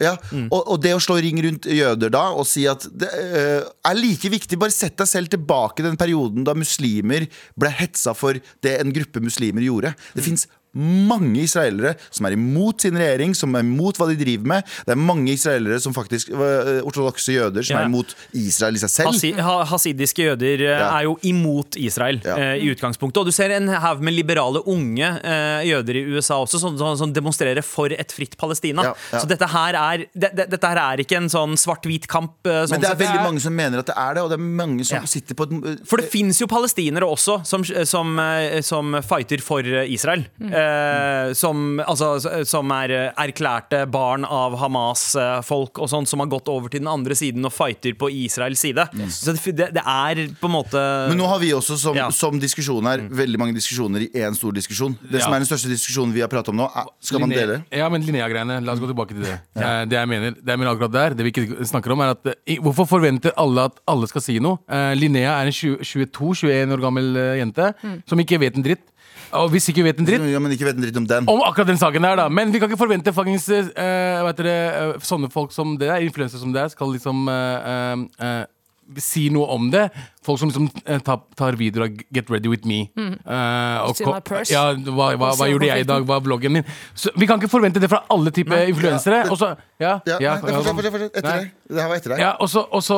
ja. Mm. og, og det å slå ring rundt jøder da og si at det uh, er like viktig Bare sett deg selv tilbake i den perioden da muslimer ble hetsa for det en gruppe muslimer gjorde. Det fins mange israelere som er imot sin regjering, som er imot hva de driver med. Det er mange israelere som faktisk eh, ortodokse jøder som Ja. er imot Israel i seg selv. Hasi, ha, hasidiske jøder eh, Ja. er jo imot Israel Ja. eh, i utgangspunktet. Og du ser en haug med liberale unge eh, jøder i USA også som, som, demonstrerer for et fritt Palestina. Så dette her er det, det, Dette her er ikke en sånn svart-hvit kamp. sånn Men det er veldig mange som mener at det er det, og det er mange som sitter på et For det fins jo palestinere også som, som, som fighter for Israel. Israel. Eh, som, altså, som er eh, erklærte barn av Hamas-folk og sånn, som har gått over til den andre siden og fighter på Israels side. Så det, det, det er på en måte Men nå har vi også som, Ja. som diskusjon her veldig mange diskusjoner i én stor diskusjon. Det som er den største diskusjonen vi har pratet om nå, er, skal man dele? Ja, men Linnea-greiene. La oss gå tilbake til det. Eh, Det jeg mener, det jeg mener akkurat der, det vi ikke snakker om, er at eh, Hvorfor forventer alle at alle skal si noe? Eh, Linnea er en 22-21 år gammel jente jente som ikke vet en dritt. Og hvis ikke vet en dritt Ja, men ikke vet en dritt om den. om akkurat den saken der, da. Men vi kan ikke forvente fuckings uh, vet dere, eh, sånne folk som det er, influensere som det er, skal liksom uh, eh, eh, si noe om det. Folk som liksom eh, tar, tar videoer av 'Get ready with me'. Eh, og. Ja, hva, hva, hva gjorde jeg i dag? Hva er bloggen min? Så vi kan ikke forvente det fra alle typer influensere. Og så ja, Ja, ja, nei, fortsett, fortsett, fortsett. Etter deg. Det her var etter deg. ja, og så, og, så,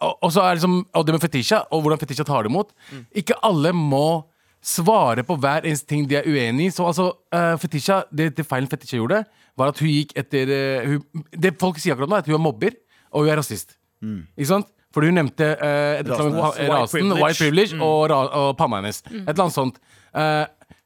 og- og så er det liksom Og det med Fetisha, og hvordan Fetisha tar det imot. Ikke alle må svare på hver eneste ting de er uenig i. Så altså, uh, Fetisha, det, det feilen Fetisha gjorde, var at hun gikk etter uh, hun, Det folk sier akkurat nå, er at hun er mobber, og hun er rasist. Ikke sant? Fordi hun nevnte uh, pa- White rasen, privilege. white privilege, og, ra, og panna hennes. Et eller annet sånt. Eh,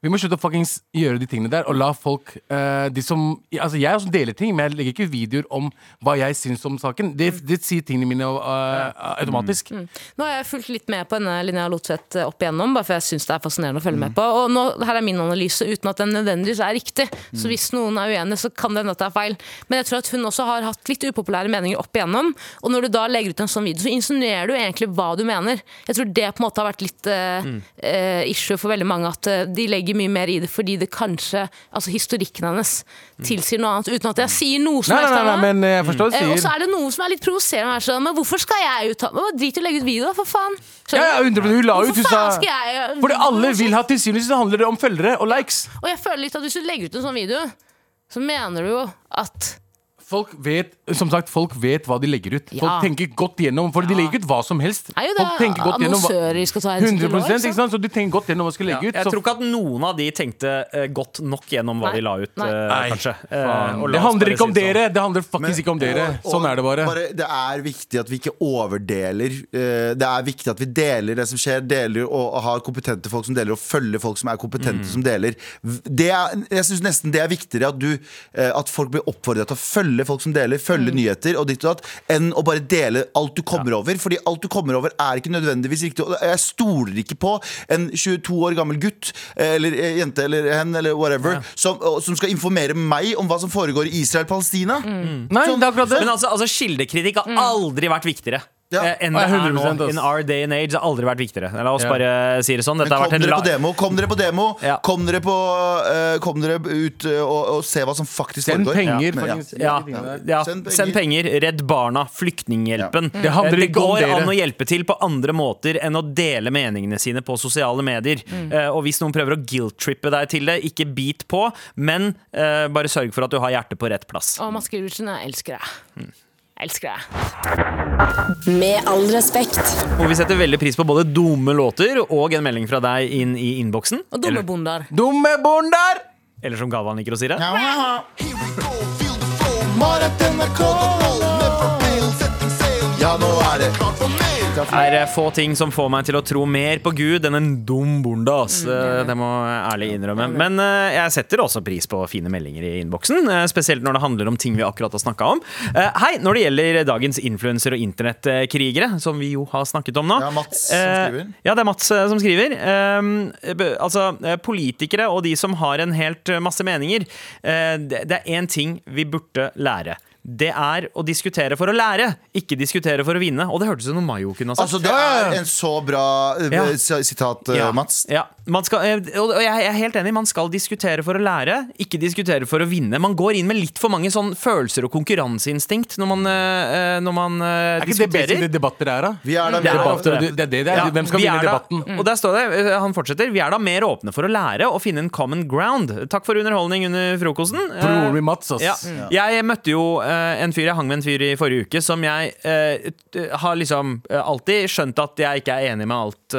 vi må slutte å fuckings gjøre de tingene der, og la folk uh, de som, Altså Jeg også deler ting, men jeg legger ikke videoer om hva jeg syns om saken. Det, det sier tingene mine uh, automatisk. Nå har jeg fulgt litt med på denne Linnea Lotseth opp igjennom, bare for jeg syns det er fascinerende å følge med på. Og nå, her er min analyse, uten at den nødvendigvis er riktig. Så hvis noen er uenig, så kan det hende at det er feil. Men jeg tror at hun også har hatt litt upopulære meninger opp igjennom. Og når du da legger ut en sånn video, så insinuerer du egentlig hva du mener. Jeg tror det på en måte har vært litt eh, eh, issue for veldig mange, at eh, de legger mye mer i det fordi det kanskje Altså historikken hennes tilsier noe annet, uten at jeg sier noe som Nei, helst nei, her nei, nå. men eh, jeg forstår hva Eh, og så er det noe som er litt provoserende. her, Sånn, men hvorfor skal jeg uttale meg? Drit i å legge ut video, for faen. Ja, ja, hun la ut, hun sa jeg Fordi alle vil ha til så og handler det om følgere og likes. Og jeg føler litt at hvis du legger ut en sånn video, så mener du jo at Folk vet som sagt, folk vet hva de legger ut. Folk Ja. tenker godt gjennom, for de legger ut hva som helst. er jo det Folk tenker godt gjennom hva- annonsører skal ta hensyn til. 100 også, ikke sant? Så de tenker godt gjennom hva de skal Ja, legge ut. jeg så- tror ikke at noen av de tenkte eh, godt nok gjennom hva Nei. de la ut, Nei. eh, Nei, kanskje. Eh, faen. og la Det oss handler bare ikke om si det sånn. dere. Det handler faktisk ikke om dere. Og- og Sånn er det bare. Det er viktig at vi ikke overdeler. eh, Det er viktig at vi deler det som skjer, deler og og har kompetente folk som deler, og følger folk som er kompetente som deler. Det er, jeg syns nesten det er viktigere at, du, eh, at folk blir oppfordret til å følge folk som deler, følge nyheter og ditt og datt, enn å bare dele alt du kommer over. Fordi alt du kommer over, er ikke nødvendigvis riktig. Og jeg stoler ikke på en 22 år gammel gutt eh, eller eh, jente eller hen eller whatever som, som skal informere meg om hva som foregår i Israel-Palestina. Nei, det er akkurat det. Men altså, altså Kildekritikk har aldri vært viktigere. Ja. eh, Enn det er 100% nå. In our day and age har aldri vært viktigere. La oss Ja. bare si det sånn. Dette har kom vært en dere på demo, kom dere på demo Ja. Kom dere, på, uh, kom dere ut uh, og, og se hva som faktisk Send foregår. penger. Ja. faktisk. Send penger. Send penger. Redd Barna, Flyktninghjelpen. Det Eh, det går an å hjelpe til på andre måter enn å dele meningene sine på sosiale medier. Eh, og hvis noen prøver å guilt-trippe deg til det, ikke bit på, men eh, bare sørg for at du har hjertet på rett plass. Og Maskerudsen, jeg elsker deg. Mm. Jeg elsker det. Med all respekt. Og vi setter veldig pris på både dumme låter og en melding fra deg inn i innboksen. Og dumme Eller, bonder. Dumme bonder! eller som Galvan liker å si det. Ja, nå er det klart for Det er eh, få ting som får meg til å tro mer på Gud enn en dum bonde. ass. Eh, Det må jeg ærlig innrømme. Men eh, jeg setter også pris på fine meldinger i innboksen. Spesielt når det handler om ting vi akkurat har snakka om. Eh, Hei, når det gjelder dagens influenser og internettkrigere, som vi jo har snakket om nå Det er Mats som skriver. Ja, det er Mats som skriver. Um, altså, politikere og de som har en helt masse meninger, det, det er én ting vi burde lære. Det er å diskutere for å lære, ikke diskutere for å vinne. Og det hørtes ut som noe Mayo kunne ha sagt. Altså, det er en så bra eh, Ja. sitat, eh, Ja. Mats. Ja, man skal, eh, og jeg er helt enig, man skal diskutere for å lære, ikke diskutere for å vinne. Man går inn med litt for mange sånn følelser og konkurranseinstinkt når man, når man eh, Er ikke det diskuterer. debatter er, da? Vi er da er mer åpne. Det, det er det det er. Ja, Hvem skal vi vinne debatten? da- Og der står det, han fortsetter Vi er da mer åpne for å lære og finne en common ground. Takk for underholdning under frokosten. Broren min Mats, ass. ja. Jeg møtte jo en fyr, jeg hang med en fyr i forrige uke, som jeg eh, har liksom eh, alltid skjønt at jeg ikke er enig med alt.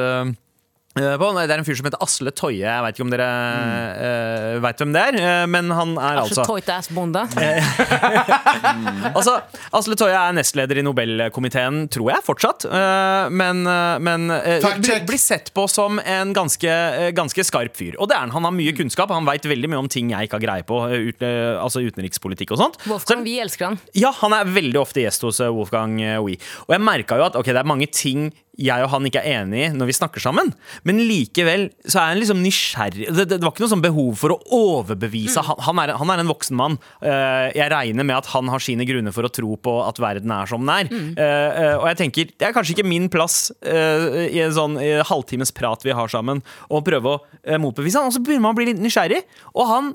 Eh, på. Det er en fyr som heter Asle Toje. Jeg vet ikke om dere mm. vet hvem det er. eh, Men han er Altså, altså Toite-ass bonde. Altså, Asle Toje er nestleder i Nobelkomiteen, tror jeg, fortsatt. Uh, Men, uh, men blir, blir sett på som en ganske, ganske skarp fyr. Og det er han. Han har mye kunnskap. Han veit veldig mye om ting jeg ikke har greie på. Ut, altså utenrikspolitikk og sånt. Wolfgang, Så- vi elsker han. ja, han er veldig ofte gjest hos Wolfgang Wie. Og jeg merka jo at ok, det er mange ting jeg og han ikke er enige når vi snakker sammen. Men likevel så er han liksom nysgjerrig. Det, det, det var ikke noe sånn behov for å overbevise. Han, han, er, han er en voksen mann. Uh, jeg regner med at han har sine grunner for å tro på at verden er som den er. Eh, Uh, og jeg tenker, det er kanskje ikke min plass uh, i en sånn halvtimes prat vi har sammen, å prøve å motbevise han. Og så begynner man å bli litt nysgjerrig. Og han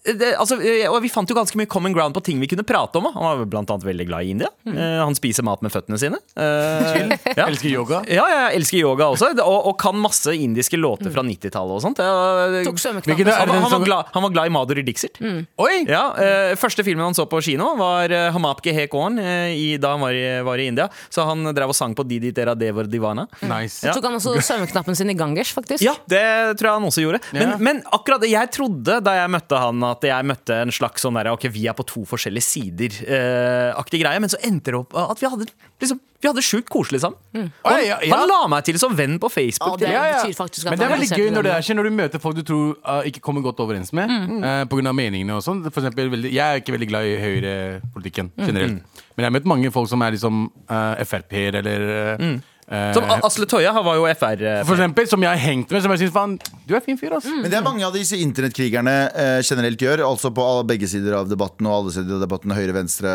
det, altså, eh, og Vi fant jo ganske mye common ground på ting vi kunne prate om. Han var blant annet veldig glad i India. Eh, han spiser mat med føttene sine. Uh, ja. Elsker yoga. Ja, jeg elsker yoga også, og, og kan masse indiske låter fra 90-tallet og sånt. Jeg- han, var- han, var glad, han var glad i Madhuri Dixit. Oi! Ja, uh, Første filmen han så på kino, var uh, Hamapke Hekorn uh, i, da han var i, var i India. Så han drev og sang på Didi Tera Devor Divana. Nice. Ja. Tok han også svømmeknappen sin i Ganges, faktisk. Ja, det tror jeg han også gjorde. Men, men akkurat det, jeg trodde da jeg møtte han, at jeg møtte en slags sånn der, ok, vi er på to forskjellige sider-aktig greie. Men så endte det opp at vi hadde liksom, vi hadde sjukt koselig sammen. Og Han, ja, ja. Han la meg til som venn på Facebook. det Ja, ja. betyr faktisk Men det er veldig gøy når det er skjer, når du møter folk du tror uh, ikke kommer godt overens med. eh, på grunn av meningene og sånn. For eksempel, veldig, jeg er ikke veldig glad i høyrepolitikken generelt. Men jeg har møtt mange folk som er liksom uh, Frp-er eller uh, eh, Som Asle Tøya var jo FR. eh, For eksempel, som jeg har hengt med, som jeg synes, faen, du er fin fyr, ass. Men det er mange av disse internettkrigerne eh, generelt gjør, altså på alle, begge sider av debatten og alle sider av debatten, høyre, venstre,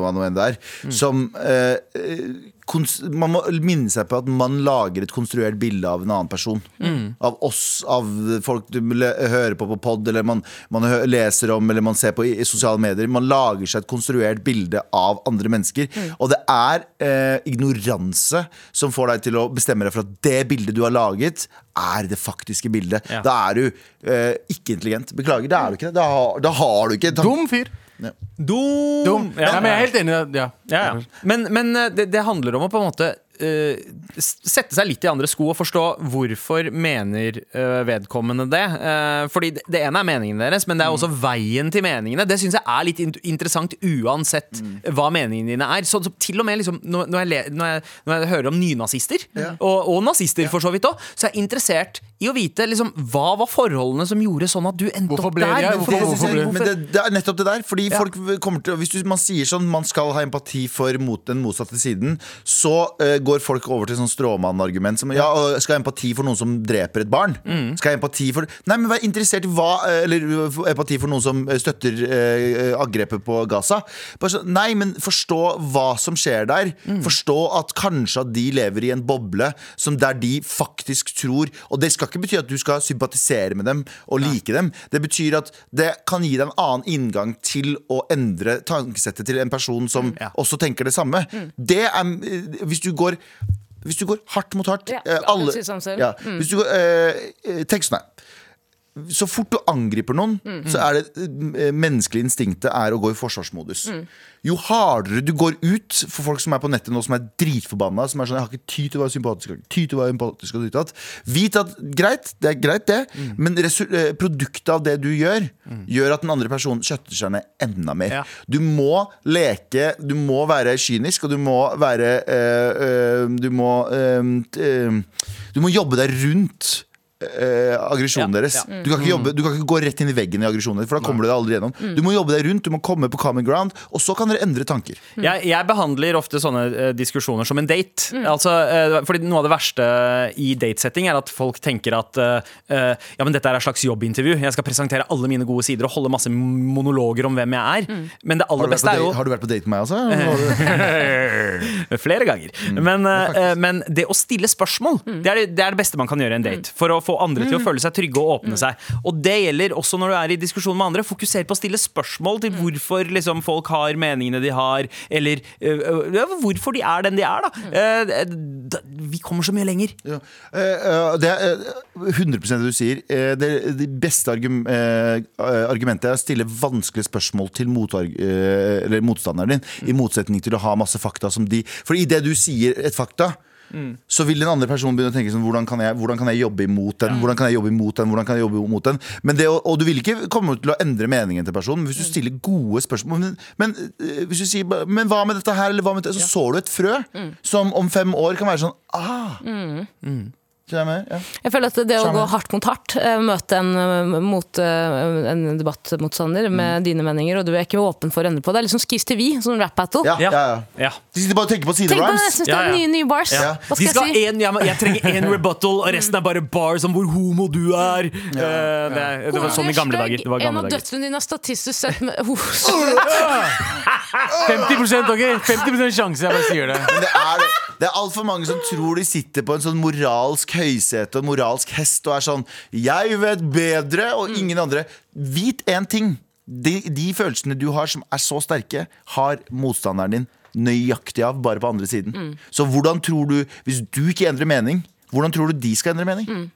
hva nå enn det er, som eh, eh, Man må minne seg på at man lager et konstruert bilde av en annen person. Av oss, av folk du hører på på pod, eller man, man leser om, eller man ser på i, i sosiale medier. Man lager seg et konstruert bilde av andre mennesker. Og det er eh, ignoranse som får deg til å bestemme deg for at det bildet du har laget, er det faktiske bildet. Ja. Da er du eh, ikke intelligent. Beklager, det er du ikke. Da har, da har du ikke Dum fyr. Dum! Dum. Ja. Ja, men jeg er helt enig. det, Ja. Ja, ja. Men, men eh, det, det handler om å på en måte sette seg litt i andre sko og forstå hvorfor mener eh, vedkommende det. Eh, fordi det, det ene er meningene deres, men det er også veien til meningene. Det syns jeg er litt in interessant uansett hva meningene dine er. Så, til og med liksom, når, jeg når, jeg, når jeg hører om nynazister, og, og nazister for så vidt òg, så er jeg interessert i å vite liksom, hva var forholdene som gjorde sånn at du endte opp der. det- Det hvorfor- jeg- ble- det, det er nettopp det der. Fordi Ja. folk kommer til Hvis du, man sier sånn man skal ha empati for mot den motsatte siden, så eh, går folk over til sånn stråmannargument som ja, skal ha empati for noen som dreper et barn. Mm. Skal jeg ha empati for Nei, men vær interessert i hva eh, Eller empati for noen som eh, støtter eh, angrepet på Gaza. Så, nei, men forstå hva som skjer der. Mm. Forstå at kanskje at de lever i en boble som der de faktisk tror Og det skal ikke bety at du skal sympatisere med dem og like dem. Det betyr at det kan gi deg en annen inngang til å endre tankesettet til en person som Ja. også tenker det samme. Det er eh, Hvis du går hvis du går hardt mot hardt Ja, eh, alle, ja, Hvis du går eh, eh, sånn her så fort du angriper noen, så er det eh, menneskelige instinktet er å gå i forsvarsmodus. Jo hardere du går ut for folk som er på nettet nå som er dritforbanna, som er sånn 'Jeg har ikke tid til å være sympatisk, tid til å være empatisk', og ditt. Vit at greit, det er greit, det, men eh, produktet av det du gjør, gjør at den andre personen kjøtter seg ned enda mer. Ja. Du må leke, du må være kynisk, og du må være øh, øh, Du må øh, Du må jobbe deg rundt øh, aggresjonen Ja, deres. ja. Du, kan ikke jobbe, du kan ikke gå rett inn i veggen i aggresjonen deres, for da kommer du deg aldri gjennom. Du må jobbe deg rundt, du må komme på common ground, og så kan dere endre tanker. Jeg, jeg behandler ofte sånne eh, diskusjoner som en date. Altså, eh, fordi Noe av det verste i datesetting er at folk tenker at eh, eh, Ja, men dette er et slags jobbintervju. Jeg skal presentere alle mine gode sider og holde masse monologer om hvem jeg er. Men det aller beste er jo har du vært på date med meg også? Flere ganger. Men, eh, men det å stille spørsmål, det, er det, det er det beste man kan gjøre i en date. For å få andre til å føle seg trygge og åpne seg. Og det gjelder også når du er i diskusjon med andre. Fokuser på å stille spørsmål til hvorfor liksom, folk har meningene de har, eller eh, eh, hvorfor de er den de er. Da. Uh, vi kommer så mye lenger. Ja. Eh, eh, det er eh, 100 det du sier. Eh, det, det beste argum, eh, argumentet er å stille vanskelige spørsmål til eh, motstanderen din, i motsetning til å ha masse fakta som de For idet du sier et fakta så vil den andre personen begynne å tenke sånn Hvordan kan jeg, hvordan kan jeg jobbe imot den? Hvordan kan jeg jobbe imot den? Hvordan kan jeg jobbe imot den? Men det, å- og du vil ikke komme til å endre meningen til personen men hvis du stiller gode spørsmål. Men, men eh, hvis du sier Men hva med dette her, eller hva med dette? Så sår du et frø som om fem år kan være sånn Ah! Skjønner? Ja. Jeg føler at det å Skjønner. gå hardt mot hardt, eh, møte en, eh, mot, eh, en debattmotstander med dine meninger, og du er ikke åpen for å endre på det, det er liksom Skis TV, sånn rap battle. Ja, ja, ja. Ja. De sitter bare og tenker på Tenk på det, jeg siderhymes. Ja, ja. nye, nye bars. Ja. Hva skal skal jeg si? en, jeg, jeg trenger én rebuttal, og resten er bare bars om hvor homo du er. Uh, det, det, det var sånn i gamle dager. Det var En gamle av dager. døtrene dine er statistisk sett med oh, 50% ok? 50 sjanse, jeg bare sier det. Men det er, det er altfor mange som tror de sitter på en sånn moralsk høysete og moralsk hest og er sånn 'Jeg vet bedre', og ingen andre. Vit én ting. De, de følelsene du har som er så sterke, har motstanderen din nøyaktig av, bare på andre siden. Så hvordan tror du, hvis du ikke endrer mening, hvordan tror du de skal endre mening?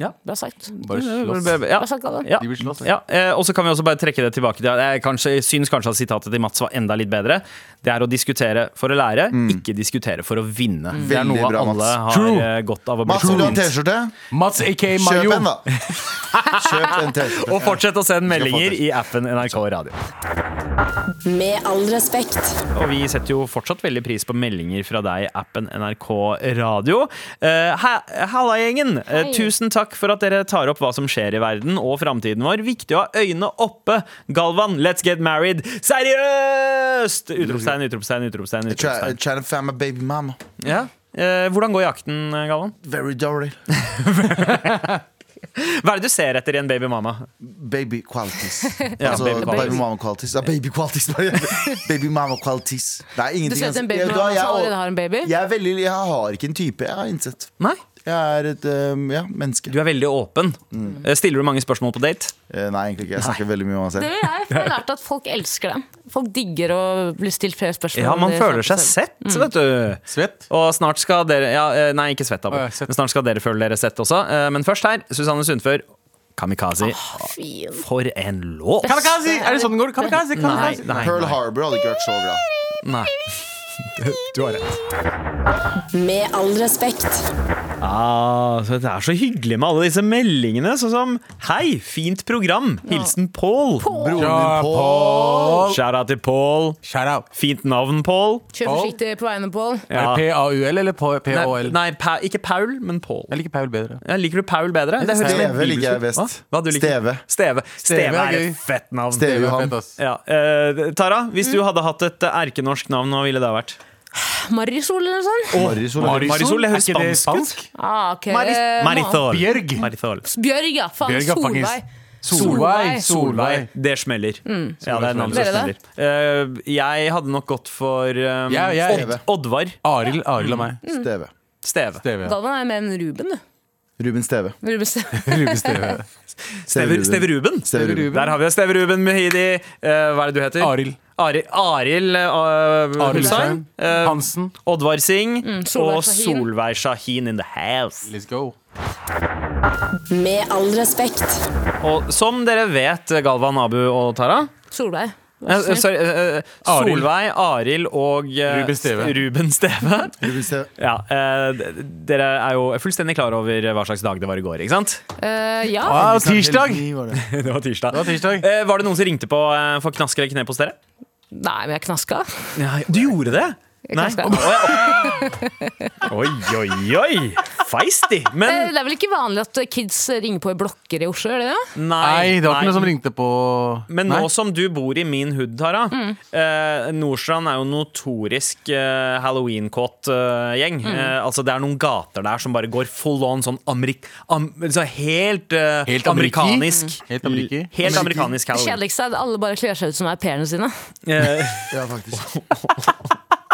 Ja. Bra sagt. Bare slåss. Ja. Bra sagt, Galvan. Ja. De vil slåss, Ja, eh, og så kan vi også bare trekke det tilbake Jeg kanskje, syns kanskje at sitatet til Mats var enda litt bedre. Det er å diskutere for å lære, ikke diskutere for å vinne. Det er noe bra, alle Mats. har True. eh, godt av å bli Mats, vil du ha. T-skjorte? Mats aka Kjøp en, da. Kjøp en T-skjorte. Og fortsett å sende meldinger i appen NRK Radio. Med all respekt. Og vi setter jo fortsatt veldig pris på meldinger fra deg i appen NRK Radio. Uh, Halla, gjengen! Eh, Hei. tusen takk for at dere tar opp hva som skjer i verden og framtiden vår. Viktig å ha øynene oppe. Galvan, let's get married! Seriøst! Utropstegn, utropstegn, utropstegn. Utropstegn. trying to find my baby mama. Ja. Eh, hvordan går jakten, Galvan? Very dirty. Hva er det du ser etter i en baby mama? Baby qualities. Ja, altså, baby baby, mama qualities. Ja, baby qualities. baby mama qualities. Det er Du ingenting ser etter en baby mama som allerede har en baby? Jeg, er veldig, jeg har ikke en type, jeg har innsett. Nei. Jeg er et ja, menneske. Du er veldig åpen. Mm. Stiller du mange spørsmål på date? Eh, nei, egentlig ikke. Jeg snakker veldig mye om meg selv. Det jeg, jeg har lært at folk elsker det. Folk digger å bli stilt flere spørsmål. Ja, man føler seg sett, sett, vet du. Svett? Og snart skal dere ja, eh, Nei, ikke svett, da. Men snart skal dere føle dere sett også. Eh, Men først her, Susanne Sundfør. Kamikaze. Oh, For en låt! Kamikaze! Er det sånn den går? Kamikaze, Nei, kamikaze. nei, Pearl Harbor hadde ikke vært så glad. nei. Du har rett. Med all respekt. Ah, så det er så hyggelig med alle disse meldingene. Sånn som 'Hei, fint program'. Hilsen Pål. Broren Ja, min Paul. Paul. Shout-out til Pål. Shout out. Fint navn, Pål. Kjør forsiktig på vegne, Pål. Ja. Er det P-A-U-L eller P-Å-L? nei pa, ikke Paul, men Pål. Jeg liker Paul bedre. Ja, liker du Paul bedre? Det høres Steve liker jeg best. Hva? Hva liker? Steve. Steve. Steve er et fett navn. Steve er Johan. fett, ass. Ja. Uh, Tara, hvis du hadde hatt et eh, erkenorsk navn, hva ville det ha vært? Marisol eller noe sånt? Marisol. Marisol, Marisol Er ikke det spansk Ah, okay. Maris Marisol. Bjørg. Marisol. Bjørg, ja. Faen, Bjørg Solveig. Solveig. Solveig. Solveig. Det smeller. Ja, det er navnet som smeller. Uh, jeg hadde nok gått for um, ja, jeg- Odd, Oddvar Arild Aril og meg. Steve. Steve. Steve. ja. Galvan er mer enn Ruben, du. Ruben Steve. Ruben Steve. Ruben Steve. Steve, Steve Ruben. Steve Ruben. Der har vi Steve Ruben Mehidi. Eh, hva er det du heter? Arild. Arild Arild uh, Hussein. Eh, Hansen. Oddvar Singh Mm, Solveig og Solveig Shahin in the house. Let's go. Med all respekt. Og som dere vet, Galvan, Abu og Tara Solveig. Eh, vær sorry, eh, eh, Solveig, Arild og eh, Ruben Steve. Ruben Steve. Ruben Steve. Ja, eh, dere er jo fullstendig klar over hva slags dag det var i går, ikke sant? Eh, ja. Ah, tirsdag! Var det. Det var tirsdag. Det var tirsdag. Eh, var det noen som ringte på eh, for knask eller knep hos dere? Nei, men jeg knaska. Du gjorde det? Nei. Oi, oi, oi! Feisty! Eh, Men Det er vel ikke vanlig at kids ringer på i blokker i Oslo? er det det? nei, det var ikke noen som ringte på Men Nei. nå som du bor i min hood, Tara eh, Nordstrand er jo notorisk eh, halloween-kåt eh, gjeng. Eh, altså Det er noen gater der som bare går full on sånn amerik... Am, så helt, eh, Helt ameriki? amerikanisk. Helt ameriki? Helt amerikanisk Det halloween. kjedeligste er at alle bare kler seg ut som au pairene sine. Eh, Ja, faktisk.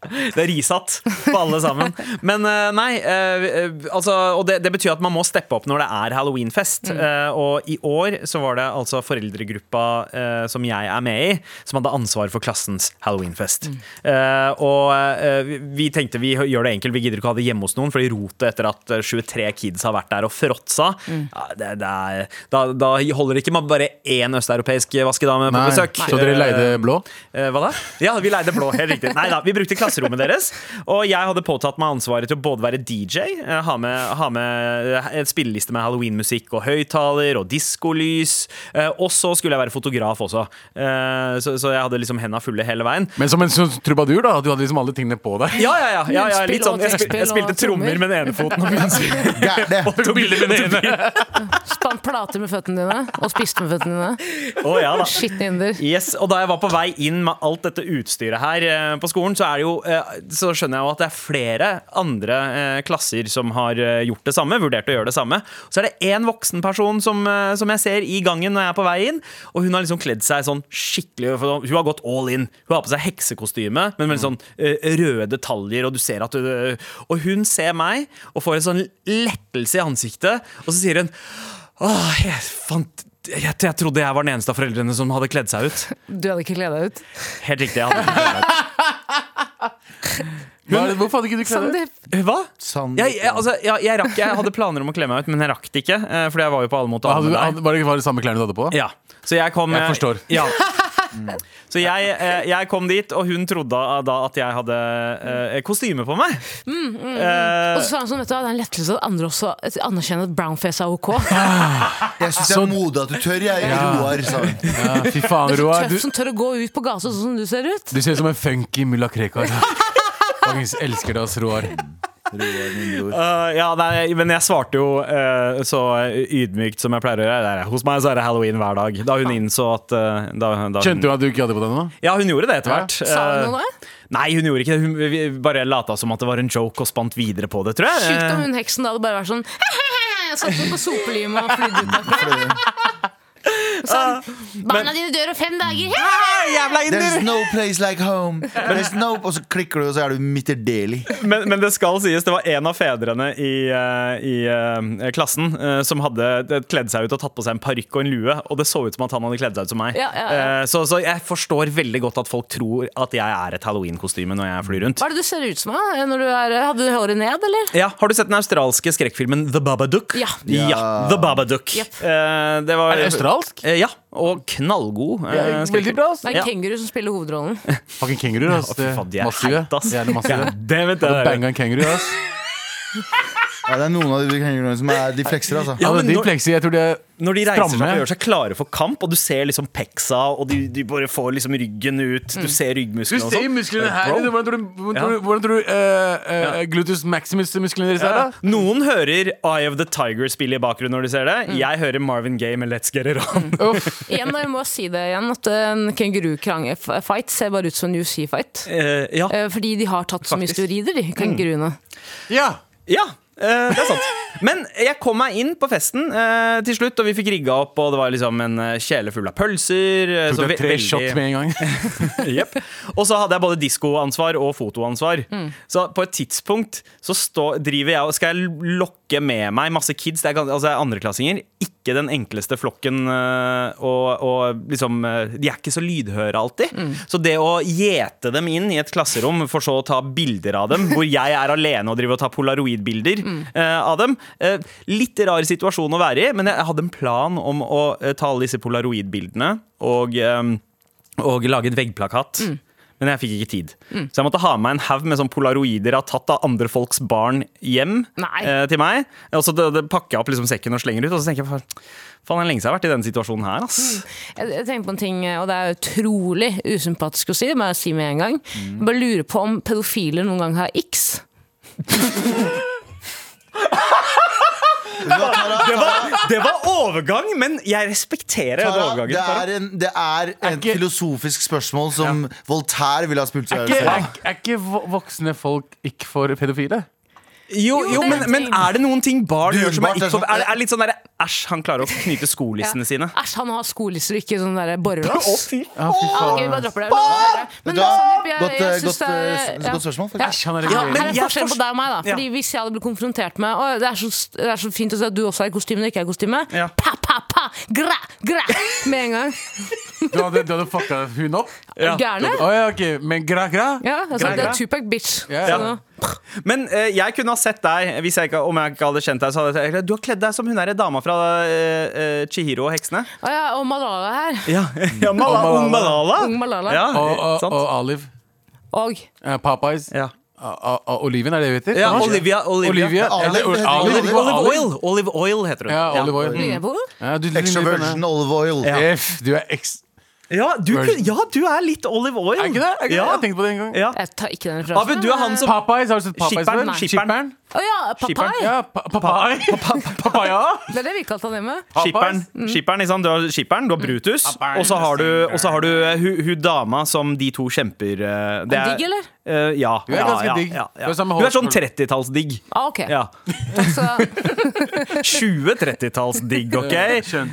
Det er risatt på alle sammen. Men eh, nei, eh, eh, altså, og det, det betyr at man må steppe opp når det er halloweenfest. Mm. og i år så var det altså foreldregruppa som jeg er med i, som hadde ansvar for klassens halloweenfest. Mm. og eh, vi- vi tenkte vi gjør det enkelt, vi gidder ikke å ha det hjemme hos noen, fordi rotet etter at eh, 23 kids har vært der og fråtsa, ja, det, det er, da, da holder det ikke med bare én østeuropeisk vaskedame på Nei, besøk. Så dere leide blå? Hva da? Ja, vi leide blå, helt riktig. Nei da, vi brukte klasserommet deres. Og jeg hadde påtatt meg ansvaret til å både være DJ, eh, ha med, ha med eh, spilleliste med halloweenmusikk og høyttaler og diskolys. eh, Og så skulle jeg være fotograf også. Eh, Så, så jeg hadde liksom henda fulle hele veien. Men som en sånn trubadur, da? Du hadde liksom alle tingene på deg? Ja, ja, ja. ja, ja litt sånn, jeg, spil, jeg spilte trommer med den ene foten og munnspill. Bilder med den ene. Spant plater med føttene dine og spiste med føttene dine. Oh, ja da. Yes, og da jeg var på vei inn med alt dette utstyret her på skolen, så, er det jo, så skjønner jeg jo at det er flere andre eh, klasser som har eh, gjort det samme, vurdert å gjøre det samme. Så er det én voksen person som, eh, som jeg ser i gangen når jeg er på vei inn, og hun har liksom kledd seg sånn skikkelig Hun har gått all in. Hun har på seg heksekostyme, men med sånn eh, røde detaljer, og du ser at hun Og hun ser meg og får en sånn lettelse i ansiktet, og så sier hun Åh, jeg fant jeg, jeg trodde jeg var den eneste av foreldrene som hadde kledd seg ut. Du hadde ikke kledd deg ut. Helt riktig. Jeg hadde Hva, hvorfor hadde ikke du kledd deg? ut? Hva? Sander. Jeg, jeg, altså, jeg, jeg, rakk, jeg hadde planer om å kle meg ut, men jeg rakk det ikke. eh, Fordi jeg var jo på alle mot alle Hadde, med deg. hadde, var det var det samme klærne du hadde på? Ja, så jeg kom Jeg forstår. Ja. Så jeg, eh, jeg kom dit, og hun trodde da at jeg hadde eh, kostyme på meg. Eh, Og så sa han sånn, vet du det er en lettelse at andre også anerkjenner at brownface er ok. Jeg syns det er modig at du tør, jeg. Roar, sa hun. Ja, fy faen, Det er så tøff Du, som tør å gå ut på gata sånn som du ser ut. du ser ut som en funky mulla Krekar. Faktisk elsker det oss, Roar. Eh, ja, nei, men jeg svarte jo uh, så ydmykt som jeg pleier å gjøre. Det er, hos meg så er det halloween hver dag. Da hun innså at uh, da, da Skjønte hun, at du ikke hadde på deg noe? Ja, hun gjorde det etter hvert. Sa hun noe? Nei, hun gjorde ikke det. Hun bare lata som at det var en joke og spant videre på det, tror jeg. Sjukt om hun heksen da hadde bare vært sånn Satt på sopelimet og flydde ut derfra. Sånn, Barna dine dør om fem dager! Jævla There's no place like home. There's no, og så klikker du, og så er du. Daily. Men, men det skal sies, det var en av fedrene i, eh, i eh, klassen eh, som hadde kledd seg ut og tatt på seg en parykk og en lue, og det så ut som at han hadde kledd seg ut som meg. Ja, ja, ja. Eh, Så, så jeg forstår veldig godt at folk tror at jeg er et halloween-kostyme når jeg flyr rundt. Hva er det du ser ut som? da? Når du er, hadde du håret ned, eller? Ja, Har du sett den australske skrekkfilmen The Babadook? Ja. ja The Babadook. Yep. Eh, det var, Er det australsk? Eh, ja, og knallgod. eh, Ja, veldig bra, ass. Det er en kenguru som spiller hovedrollen. Fucking kenguru, ass. Det de er Massive. ass. Jævlig massive. Ja, det vet jeg. banga en kenguru, ass. Ja, det er noen av de kengurene som er de flekser, altså. Ja, Ja, men de når- flekser, jeg tror de er Når de reiser seg og gjør seg klare for kamp, og du ser liksom peksa, og de, de bare får liksom ryggen ut, du ser Du ryggmusklene og ser sånn. musklene her. Bro. Hvordan tror du, hvordan tror du, hvordan tror du eh, eh, gluteus maximus-musklene deres er, da? Noen hører Eye of the Tiger spille i bakgrunnen når de ser det. Jeg hører Marvin Gaye med Let's Get It On. Uff. Igjen, jeg må si det igjen, at en kenguru-fight ser bare ut som en UFC-fight. Eh, ja. Fordi de har tatt så mye Faktisk. steroider, de kenguruene. Ja. ja. Eh, det er sant. Men jeg kom meg inn på festen uh, til slutt, og vi fikk rigga opp, og det var liksom en eh, kjele full av pølser. så Tok deg tre veldig- shot med en gang. Jepp. Og så hadde jeg både diskoansvar og fotoansvar. Så på et tidspunkt så stå, driver jeg og skal jeg lokke flokke med meg, masse kids, det er, altså andreklassinger. Ikke den enkleste flokken. øh, Og, og liksom øh, De er ikke så lydhøre alltid. Så det å gjete dem inn i et klasserom, for så å ta bilder av dem, hvor jeg er alene og driver og tar polaroidbilder øh, av dem uh, Litt rar situasjon å være i, men jeg hadde en plan om å ta alle disse polaroidbildene og, um, og lage en veggplakat. Men jeg fikk ikke tid. Så jeg måtte ha med meg en haug med sånn polaroider jeg har tatt av andre folks barn hjem eh, til meg. Og så det, det pakker jeg opp liksom sekken og slenger ut. Og så tenker jeg faen, det er lenge siden jeg har vært i denne situasjonen her. Ass. Jeg, jeg tenker på en ting, og det er utrolig usympatisk å si, det må jeg si med en gang. Jeg bare lurer på om pedofile noen gang har x. Vet du hva, Tara? Det var, det var overgang, men jeg respekterer den Tara, overgangen. det Tara. er, en, det er et ikke- filosofisk spørsmål som Voltaire ville ha spurt seg Er ikke, selv. er, er ikke vo- voksne folk ikke for pedofile? Jo, Jo, jo men, men er det noen ting barn gjør som er, ikke sånn- er, det- er litt sånn derre Æsj, han klarer å knyte skolissene sine. Æsj, han har skolisser og ikke sånn derre borrelås. Ja, fy Ja, ok, vi bare dropper det. Men Vet du hva? Jeg- Godt, jeg eh, godt, eh, ja. godt spørsmål. Ja. Æsj, han er Ja, men Her er forskjellen på deg og meg. da Ja. Fordi Hvis jeg hadde blitt konfrontert med Og det er så, det er så fint å si at du også er i kostyme og ikke er i kostyme. Ja. Pa, pa, gra, gra, med en gang. Du hadde, du hadde fucka hun opp? Ja. Gærne? Oh, ja, okay. Men gra, gra? Ja, altså, Gra, det gra. er Tupac, bitch. Ja, Så ja. Men uh, jeg kunne ha sett deg hvis jeg ikke, om jeg ikke hadde kjent deg. Så hadde jeg, sagt, du har kledd deg som hun der dama fra uh, uh, Chihiro og heksene. Å ja, og Malala her. Ja, ja Malala. Malala. Ung Malala. Ja, Og, og, og Olive. Og Popeyes. Ja. Oliven, er det det heter? Ja? Olivia. Olivia. Olivia. Olive, Oil. Olive Oil heter hun. Ja, Olive Oil. Ja, Extra virgin olive oil. Ja. F, du er eks... Ja, du, ja, du er litt Olive Oil. Er ikke det? Er ikke det? Jeg har tenkt på det en gang. Ja. Jeg tar ikke den referansen. Abu, du er han som Popeyes, har du sett Popeyes før? skipperen. Å ja, papai! Ja, pa papai. Papaya. Det er det vi kalte han hjemme. Skipperen, Mm. skipperen? Du har skipperen, du har Brutus, og så har du, har du uh, hun, hun dama som de to kjemper uh, det Er digg, eller? Uh, ja. Hun er ganske ja, digg. Ja, ja. Hun er Hun er sånn 30-tallsdigg. Ah, ok. Ja. Så, 20-30-tallsdigg, OK?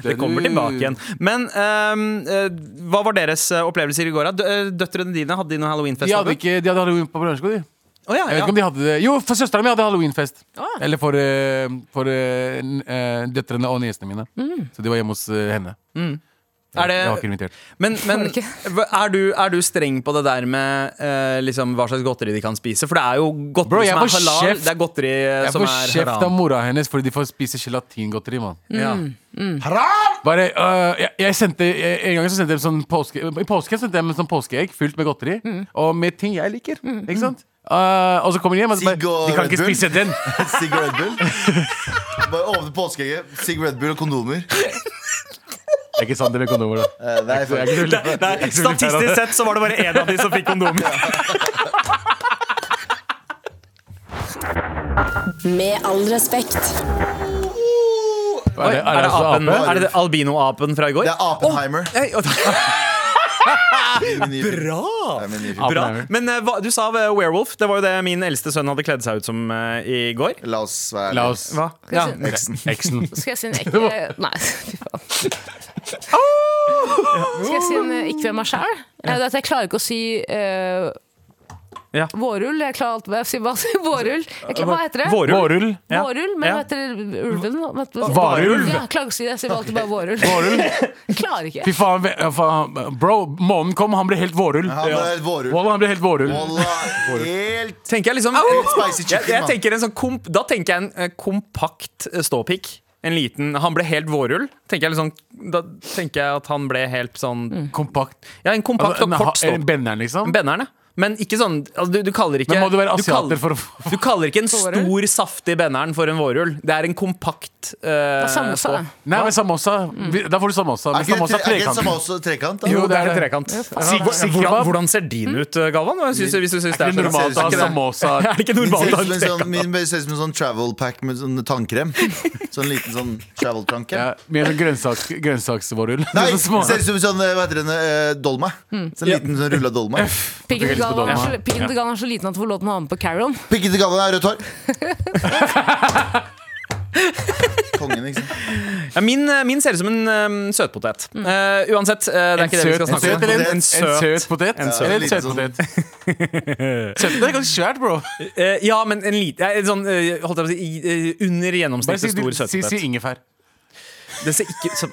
Det kommer tilbake igjen. Men ehm, eh, hva var deres eh, opplevelser i går? Eh, Døtrene dine, hadde de noe halloweenfest? De hadde, ikke, de hadde halloween på barneskolen. de. Å, ja, Jeg vet ja. ikke om de hadde det Jo, for søstera mi hadde halloweenfest. Ah. Eller for, eh, for eh, n- eh, døtrene og niesene mine. Så de var hjemme hos eh, henne. Er det- Jeg var ikke invitert. Men, men Var det hva- er, du, er du streng på det der med eh, liksom, hva slags godteri de kan spise? For det er jo godteri Bro, jeg som er får halal. kjeft. Det er godteri eh, Jeg som får er kjeft av haram. mora hennes fordi de får spise gelatingodteri. man Ja. Haram! Bare, øh, jeg, jeg sendte jeg, En gang så sendte jeg en sånn påske I påsken sendte jeg en sånn påskeegg fylt med godteri. Og med ting jeg liker. Ikke sant? Øh, og så kommer de hjem og så bare, Sigg og De kan Red ikke Bull. spise den! Sigg Red Bull. Bare åpne påskeegget. Sigg Red Bull og kondomer. Det er ikke sant, det med kondomer. da Eh, Nei, for, Jeg er ikke så litt- Nei, jeg er ikke så litt her av statistisk det. sett så var det bare én av de som fikk kondomer. Med all respekt. Er det, er det, det altså apen, ape? er det albino-apen fra i går? Det er Min nye film. Bra! Bra. Men eh, hva, du sa eh, werewolf. Det var jo det min eldste sønn hadde kledd seg ut som eh, i går. La oss være La oss Hva? Ja. Eksen. Eksen. skal jeg si en ekte Nei, fy faen. Skal jeg si en eh, ikke ved meg sjæl? Jeg klarer ikke å si eh, Ja. Vårull. Jeg klarer alt med Vårull. hva, klarer- Hva heter det? Vårull. Vårull, Ja. Vårull men hva heter ulven? Varulv. Ja, jeg klarer ikke å si det. Jeg sier alltid bare Vårull. vårull. Jeg klarer ikke. Fy faen. Bro, månen kom, han ble helt Vårull. Han ble helt vårrull. Han ble helt Vårull. Helt Tenker jeg liksom spicy jeg, chicken, jeg mann. tenker en sånn komp, Da tenker jeg en eh, kompakt eh, ståpikk. En liten, Han ble helt vårull. Tenker jeg liksom, da tenker jeg at han ble helt sånn Kompakt. Ja, en kompakt Altså, og kort ståpikk. benneren, liksom? Benneren, ja. Men ikke sånn altså, du, du kaller ikke Men må du være du kaller- asiater for å få Du kaller ikke en stor, saftig benneren for en vårrull. Det er en kompakt uh, samosa. Nei, men samosa. Vi- Da får du samosa. Men samosa er trekant. samosa trekant? da? Jo, det er en trekant. Hvordan, hvordan ser din ut, eh, Galvan? Synes, hvis du synes det Er det normalt å ha samosa? Er det ikke normalt ser å ha ut som en en sånn, trekant? min ser ut som en sånn travel pack med sånn tannkrem. Sånn liten sånn travel tannkrem. Ja, med en grønnsaks, grønnsaksvårrull. Nei, Så ser ut som en sånn, hva heter den, dolma. Sånn liten sånn rulla dolma. Er så- pikken til Galvan er så liten at du får lov til å ha med på Carol. Pikken til gaven er rødt hår. kongen, ikke sant? Ja, min, eh, min ser ut som en um, søtpotet. Uh, uansett, uh, det er En ikke det vi skal snakke om. en, En en søt potet? En søt. Eller en søt potet? Søtpotet er ganske svært, bro. Uh, ja, men en liten sånn, eh, Holdt jeg på å si i- eh, Under gjennomsnittet stor stor si, si ingefær. Det ser ikke, som,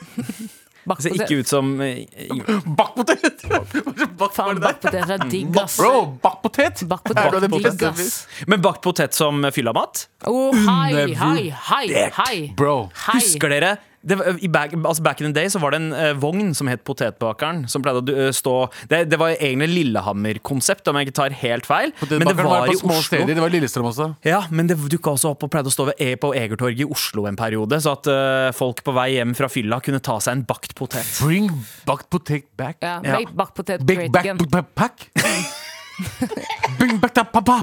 det ser ikke ut som eh, Bakkpotet! Faen, bakpoteter er digg, ass. Bro! Bakpotet. Men bakt potet som fyllamat? Oh, hei, hei, hei, hei. Bro. Hei. Husker dere det var, i back, altså back in the day så var det en uh, vogn som het Potetbakeren. Som pleide å uh, stå Det, det var egentlig Lillehammer-konsept, om jeg ikke tar helt feil. Men det var, var på i små Oslo. steder. Det var Lillestrøm også. Ja, men det dukka også opp og pleide å stå ved E på Egertorget i Oslo en periode. Så at uh, folk på vei hjem fra fylla kunne ta seg en bakt potet. Bring bakt potet back. Ja, Ja. bakpotet Big great back potet pack. Bring back that pa-pa-pa!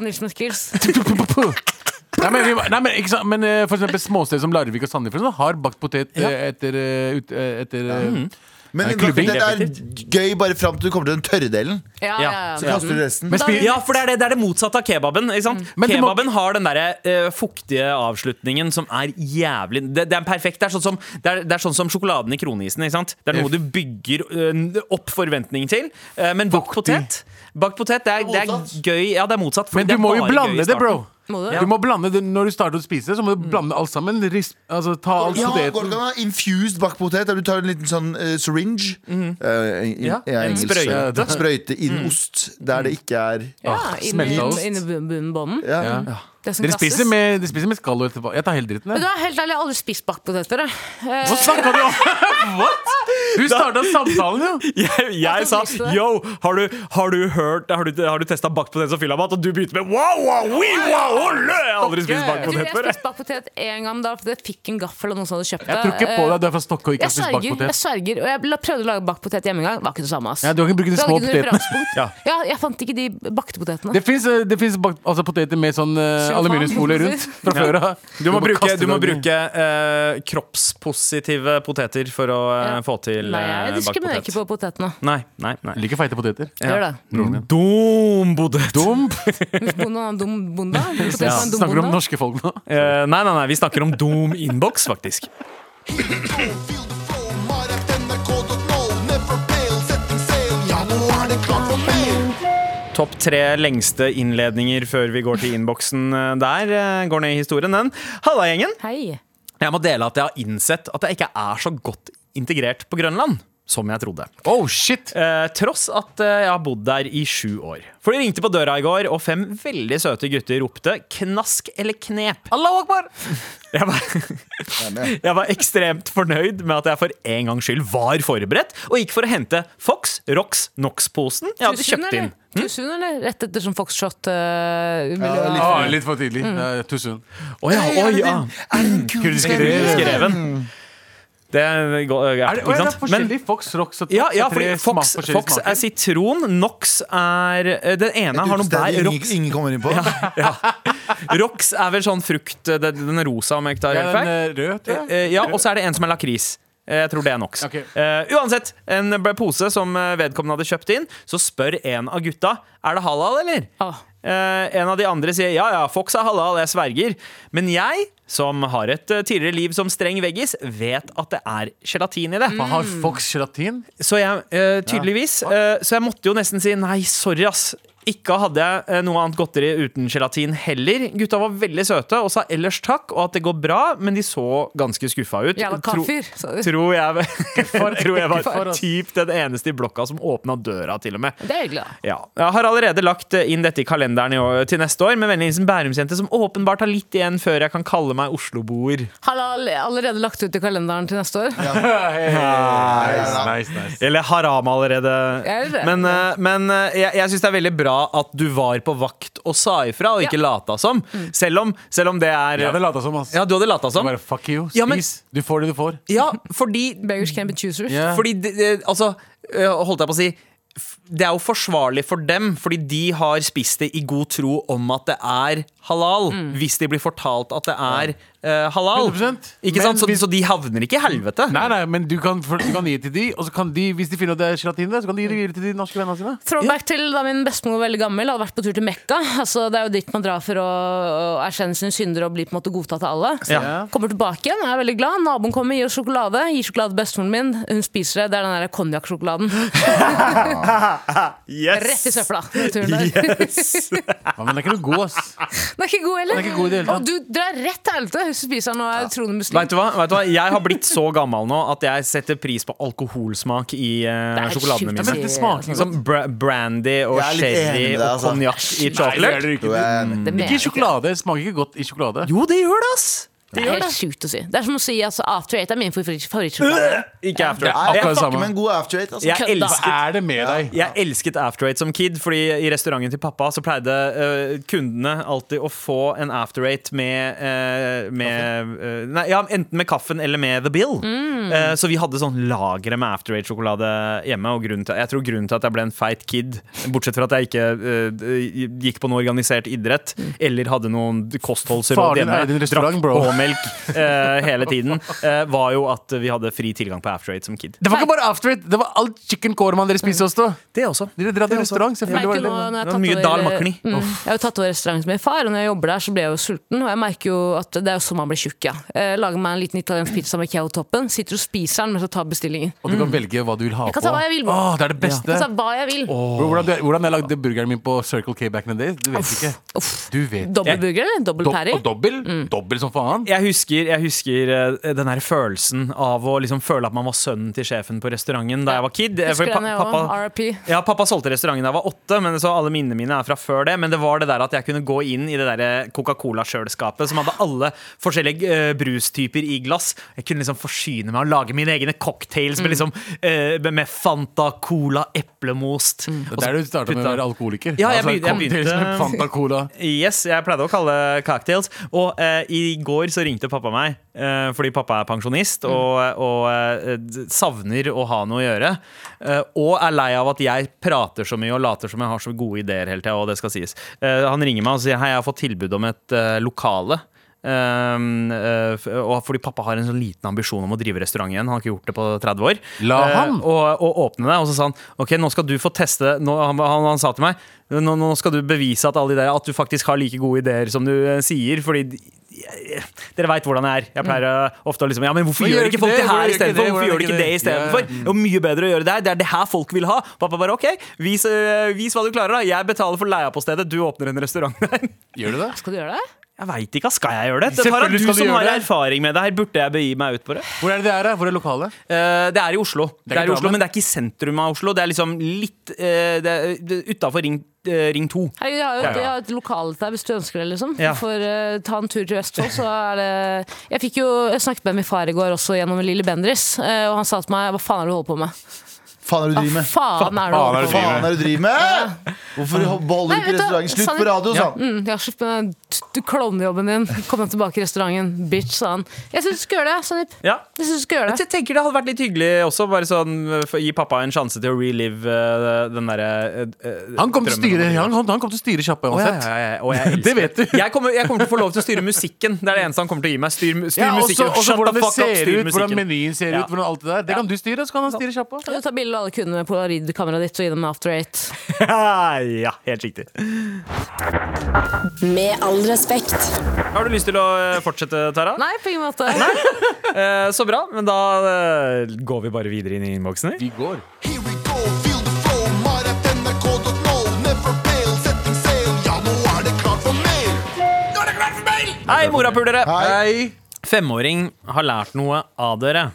uh, Skills. Nei, men, vi- nei, men, ikke sant? men eh, for eksempel småsteder som Larvik og Sandefjord sånn, har bakt potet eh, etter, eh, ut, eh, etter eh, Men Nei, bakt klubbing. det er gøy bare fram til du kommer til den tørre delen. Ja, Ja, ja, ja. Så kaster du resten. Men spi- Ja, for det er det, det, er det motsatte av kebaben. Ikke sant? Men du må- Kebaben har den derre eh, fuktige avslutningen som er jævlig Det, det er perfekt. Det er, sånn som, det, er, det er sånn som sjokoladen i kronisen. Ikke sant? Det er noe du bygger eh, opp forventningen til. Eh, men bakt potet Bakt potet, det er, det er Motsatt. gøy. Ja, det er motsatt. for Men det du er må jo bare gøy i blande det, bro. Må du? Du må blande det Når du starter å spise, så må du blande alt sammen. Ris, altså, ta alt Ja, går det an å ha infused bakt potet? Du tar en liten sånn eh, syringe. Eh, in, Ja, engelsk, sprøyte. sprøyte inn ost der det ikke er Ja, Ah, inni smelta ost. inni bunnen- bunnen bånden. ja. Ja. Det som Dere kastes. spiser med, de spiser med skall og etterpå. Jeg tar hele dritten. Men du jeg. er helt ærlig, jeg har aldri spist bakpoteter. jeg. Eh, Hva snakker du om?! What?! Du starta samtalen, jo! Jeg, jeg sa yo, har du, har du hørt Har du, har du testa bakt potet som fyllamat? Og du begynte med wow, wow, oui, wow, ole! Jeg har aldri spist bakt Du, potet før. jeg. spiste bakpotet én gang da fordi jeg fikk en gaffel og noen som hadde kjøpt det. Jeg tror ikke på deg. Du er fra Stokke og ikke har spist sverger, jeg sverger. Og jeg prøvde å lage bakt potet hjemme en gang. Var ikke det samme. ass. Ja, du har ikke brukt de små potetene. Ja. Ja, jeg fant ikke de bakte potetene. Det fins altså, poteter med sånn uh, aluminiumsfolie rundt fra før av. Du må bruke, du må bruke uh, kroppspositive poteter for å uh, Ja. få til Nei, eh, jeg bakt diskriminerer ikke på potetene. Nei, nei, nei. Liker feite poteter. Ja. Gjør det. Dum potet. Dum. Bonde dum bonde. Potet Ja. dum Snakker du om norske folk nå? Eh, nei, nei, nei, vi snakker om dum inbox, faktisk. Topp tre lengste innledninger før vi går til innboksen eh, der. eh, Går ned i historien, den. Halla, gjengen. Hei. Jeg må dele at jeg har innsett at jeg ikke er så godt integrert på Grønland som jeg trodde. Oh, shit! Eh, tross at eh, jeg har bodd der i sju år. For de ringte på døra i går, og fem veldig søte gutter ropte 'knask eller knep'. Allah akbar! Jeg var, jeg var ekstremt fornøyd med at jeg for en gangs skyld var forberedt, og gikk for å hente Fox Rox Nox-posen jeg hadde kjøpt inn. Tusen, eller? Rett etter som Foxtrot. uh, Ja, litt Ah, litt for tidlig. Uh, Tusen. Å oh, ja, oh, ja. Kurdiske Kurdiske reven. Det er, ja, Er det, ikke å, det er forskjellig. Fox, Rox og Ja, ja, fordi Fox, Fox er sitron, Nox er eh, Den ene har noe bær. Ingen, ingen kommer inn på. Rox er vel sånn frukt eh, Den den er rosa, om jeg ikke tar Ja, helt feil. rød, tror jeg. Eh, Ja, og så er det en som er lakris. Jeg tror det er Nox. Okay. Uh, uansett, en pose som vedkommende hadde kjøpt inn, så spør en av gutta Er det halal, eller. Ah. Uh, en av de andre sier ja, ja, Fox er halal, jeg sverger. Men jeg, som har et eh, tidligere liv som streng veggis, vet at det er gelatin i det. Hva Har Fox gelatin? Så jeg, eh, tydeligvis eh, Så jeg måtte jo nesten si nei, sorry ass Ikke hadde jeg eh, noe annet godteri uten gelatin heller Gutta var veldig søte og sa ellers takk Og at det går bra, men de så ganske skuffa ut Jævla kaffer. sa du. Tror jeg, tror jeg var typ den eneste i blokka som åpna døra til og med Det er hyggelig, da. ja. Jeg har allerede lagt eh, inn dette i kalenderen i år, til neste år Med vennlig hilsen Bærumsjente Som åpenbart har litt igjen før jeg kan kalle meg Osloboer Har allerede lagt ut i kalenderen til neste år. Nice, nice, nice. Eller haram allerede. Er? Men, eh, men jeg, jeg syns det er veldig bra at du var på vakt og sa ifra, og ikke lata som. Selv om, selv om det er Jeg hadde lata som, ass. Ja, du hadde lata som. Bare fuck you. Ja, men- Du får det du får. Ja, fordi Beggars can be choosers. Ja. Fordi det, det, Altså, eh, holdt jeg på å si f- det er jo forsvarlig for dem, fordi de har spist det i god tro om at det er halal. Hvis de blir fortalt at det er halal. 100%. Ikke Men sant? Så, hvis- så de havner ikke i helvete. Nei, nei, men du kan, du kan gi til de, og så kan de, hvis de finner ut det er gelatin der, så kan de gi det videre til de norske vennene sine. Throwback til da min bestemor var veldig gammel hadde vært på tur til Mekka. Altså, det er jo dit man drar for å, å erkjenne sine synder og bli på en måte godtatt av alle. Så Ja. Kommer tilbake igjen, er veldig glad. Naboen kommer, gir sjokolade. Gir sjokolade til bestemoren min. Hun spiser det. Det er den der konjakksjokoladen. Rett i søpla. Yes. Ja, men den er ikke noe god, ass. Den er ikke god heller. Den er ikke god i det hele tatt. Og du drar rett til helvete spiser den og er troende muslim. Vet du, hva? Vet du hva? Jeg har blitt så gammel nå at jeg setter pris på alkoholsmak i uh, Det sjokoladene mine. Det smaker. Som bra brandy og er sherry og altså. konjakk i chocolate. Ikke i sjokolade. Det smaker ikke godt i sjokolade. Jo, det gjør det, ass! Det er helt sjukt å si. Det er som å si altså, After Eight er min favoritt- favorittsjokolade. Ikke after Eight. akkurat jeg det fucker samme. med en god after eight. Altså. Jeg elsket er det med deg? Jeg elsket After Eight som kid, fordi i restauranten til pappa så pleide uh, kundene alltid å få en After Eight med, uh, med uh, Nei, ja, enten med kaffen eller med The Bill. Eh, så vi hadde sånn lagre med After Eight-sjokolade hjemme. Og grunnen til, jeg tror grunnen til at jeg ble en feit kid, bortsett fra at jeg ikke gikk på noe organisert idrett eller hadde noen kostholdsråd Faren din hjemme, en restaurant, bro. eh, hele tiden, eh, var jo at vi hadde fri tilgang på After Eight som kid. Det var ikke bare after eight, det var alt chicken korma dere spiste også. Det også. Dere drar til restaurant, selvfølgelig var det nå det. var mye over- dal makhni. Mm, jeg har jo tatt over restauranten med min far, og når jeg jobber der, så blir jeg jo sulten. Og jeg merker jo at det er jo sånn man blir tjukk, ja. Jeg lager meg en liten italiensk pizza med keo-toppen, sitter og spiser den mens jeg tar bestillingen. Og du kan velge hva du vil ha Jeg kan ta hva jeg vil. Åh, det er det beste. Jeg kan ta hva jeg vil. Hvordan, du- hvordan jeg lagde burgeren min på Circle K back in the day, du vet ikke. Uff. Du vet. Dobbel burger, eller? Dobbel Dob patty? og dobbel? Dobbel som faen. Jeg husker, jeg husker eh, den her følelsen av å liksom føle at man var sønnen til sjefen på restauranten da jeg var kid. Eh, Husker pa den jeg pappa. RIP. ja, pappa solgte restauranten da jeg var åtte, men så alle minnene mine er fra før det. Men det var det der at jeg kunne gå inn i det der eh, Coca-Cola-kjøleskapet som hadde alle forskjellige uh, brustyper i glass. Jeg kunne liksom forsyne meg og lage mine egne cocktails med, liksom, uh, med Fanta, Cola, eplemost. Det er der du starta med å være alkoholiker. Ja, jeg Altså, begynte- jeg begynte- med Fanta Cola. Yes, jeg pleide å kalle det cocktails. Og uh, i går så ringte pappa meg, eh, fordi pappa er pensjonist og, og eh, savner å ha noe å gjøre. Eh, og er lei av at jeg prater så mye og later som jeg har så gode ideer hele tida. Og det skal sies. Han ringer meg og sier hei, jeg har fått tilbud om et lokale. Um, uh, og fordi pappa har en sånn liten ambisjon om å drive restaurant igjen. Han har ikke gjort det på 30 år. La han uh, og, og åpne det. Og så sa han ok, nå skal du få teste nå, han, han, han sa til meg nå, nå skal du bevise at, alle de der, at du faktisk har like gode ideer som du uh, sier. Fordi dere veit hvordan jeg er. Jeg pleier eh, ofte å liksom Ja, men hvorfor gjør ikke folk det? her istedenfor? Hvorfor gjør de ikke det istedenfor? Det er mye bedre å gjøre det her. Det er det her folk vil ha. Pappa bare OK, vis, eh, vis hva du klarer, da. Jeg betaler for leia på stedet, du åpner en restaurant der. Gjør du det? Skal du gjøre det? Jeg veit ikke, skal jeg gjøre det? Det Selvfølgelig du du som har erfaring med det her. Burde jeg begi meg ut på det? Hvor er det det er? Hvor er lokalet? Uh, det er i Oslo. Det er er i Oslo men det er ikke i sentrum av Oslo. Det er liksom litt uh, utafor ring, eh, ring 2. Hei, jeg har jo Ja, et, ja. har et lokale der hvis du ønsker det. liksom Ja. For uh, ta en tur til Østfold, så er det Jeg fikk jo, jeg snakket med min far i går også gjennom Lille Bendris, uh, og han sa til meg hva faen er det du holder på med? Faen er det du driver med? faen er det du faen er det du er det driver med? Hvorfor beholder du ikke restauranten? Slutt på radio, sa han. Mm, ja, slutt med du klovnejobben din. Kom deg tilbake i restauranten, bitch, sa han. Jeg syns du skal gjøre det, Sanip. Ja. Jeg synes du skal gjøre det. Jeg tenker det hadde vært litt hyggelig også, bare sånn eh, gi pappa en sjanse til å relive uh, den derre uh, Han kommer til å styre, han, han, han kommer til å styre sjappa Å, ja, ja, ja, og jeg Det vet du. Jeg kommer, jeg kommer til å få lov til å styre musikken. Det er det eneste han kommer til å gi meg. Styr, styr Ja, også, musikken. også også hvordan det ser ut, hvordan menyen ser Ja. ut. Hvordan alt Det der Det kan du styre, så kan han styre kjappa. Kan du ta bilde av alle kundene med polaroidkameraet ditt og gi dem after eight? ja, helt riktig. Med all respekt. Har du lyst til å eh, fortsette, Tara? Nei, på ingen måte. Eh, så bra, men da eh, går vi bare videre inn i innboksen. Vi går. Hei, morapulere! Hei. Femåring har lært noe av dere.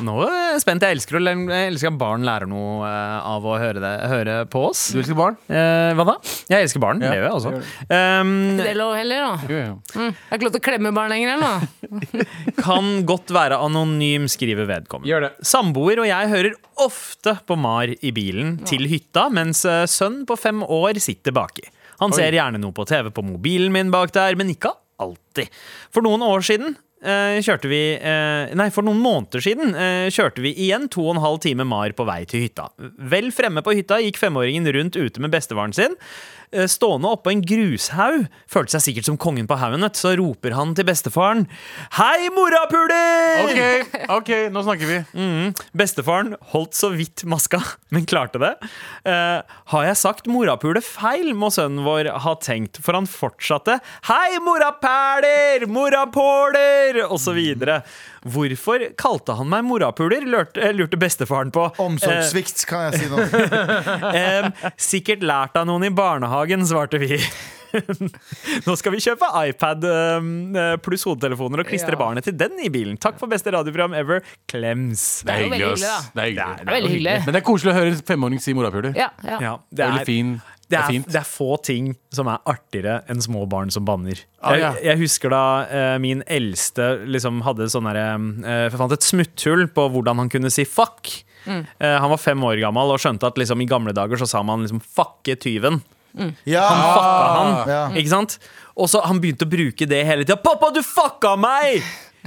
Nå er jeg spent. Jeg elsker, å, jeg elsker at barn lærer noe eh, av å høre, det, høre på oss. Du elsker barn? Eh, hva da? Jeg elsker barn. Ja, det gjør jeg også. det Um, Det er lov heller, da. Jo. Jeg har ikke lov til å klemme barn lenger, eller? kan godt være anonym, skriver vedkommende. Gjør det. Samboer og jeg hører ofte på Mar i bilen til hytta, mens eh, sønn på fem år sitter baki. Han ser gjerne noe på TV på mobilen min bak der, men ikke alltid. For noen år siden kjørte vi eh, Nei, for noen måneder siden eh, kjørte vi igjen to og en halv time mar på vei til hytta. Vel fremme på hytta gikk femåringen rundt ute med bestefaren sin. Eh, Stående oppå en grushaug, følte seg sikkert som kongen på haugen, så roper han til bestefaren Hei, morapuler! OK, ok, nå snakker vi. Mm. Bestefaren holdt så vidt maska, men klarte det. Eh, har jeg sagt morapule feil, må sønnen vår ha tenkt, for han fortsatte Hei, morapæler! Morapåler! Videre. Hvorfor kalte han meg morapuler? Lurte, eh, lurte bestefaren på. Omsorgssvikt, kan jeg si nå. Eh, sikkert lært av noen i barnehagen, svarte vi. Nå skal vi kjøpe iPad eh, pluss hodetelefoner og klistre Ja. barnet til den i bilen. Takk for beste radioprogram ever. Klems. Det er jo veldig hyggelig, ass. hyggelig, er, Det er. Det er veldig hyggelig. Men det er koselig å høre en femåring si morapuler. Ja, ja. Ja, Det er veldig fin. Det er, det er få ting som er artigere enn små barn som banner. Ah, ja. jeg, jeg husker da eh, min eldste liksom hadde sånn derre eh, Fant et smutthull på hvordan han kunne si fuck. Mm. Eh, han var fem år gammel og skjønte at liksom, i gamle dager så sa man liksom 'fucke tyven'. Ja, Fucka han, Ja. ikke sant? Og så han begynte å bruke det hele tida. 'Pappa, du fucka meg!'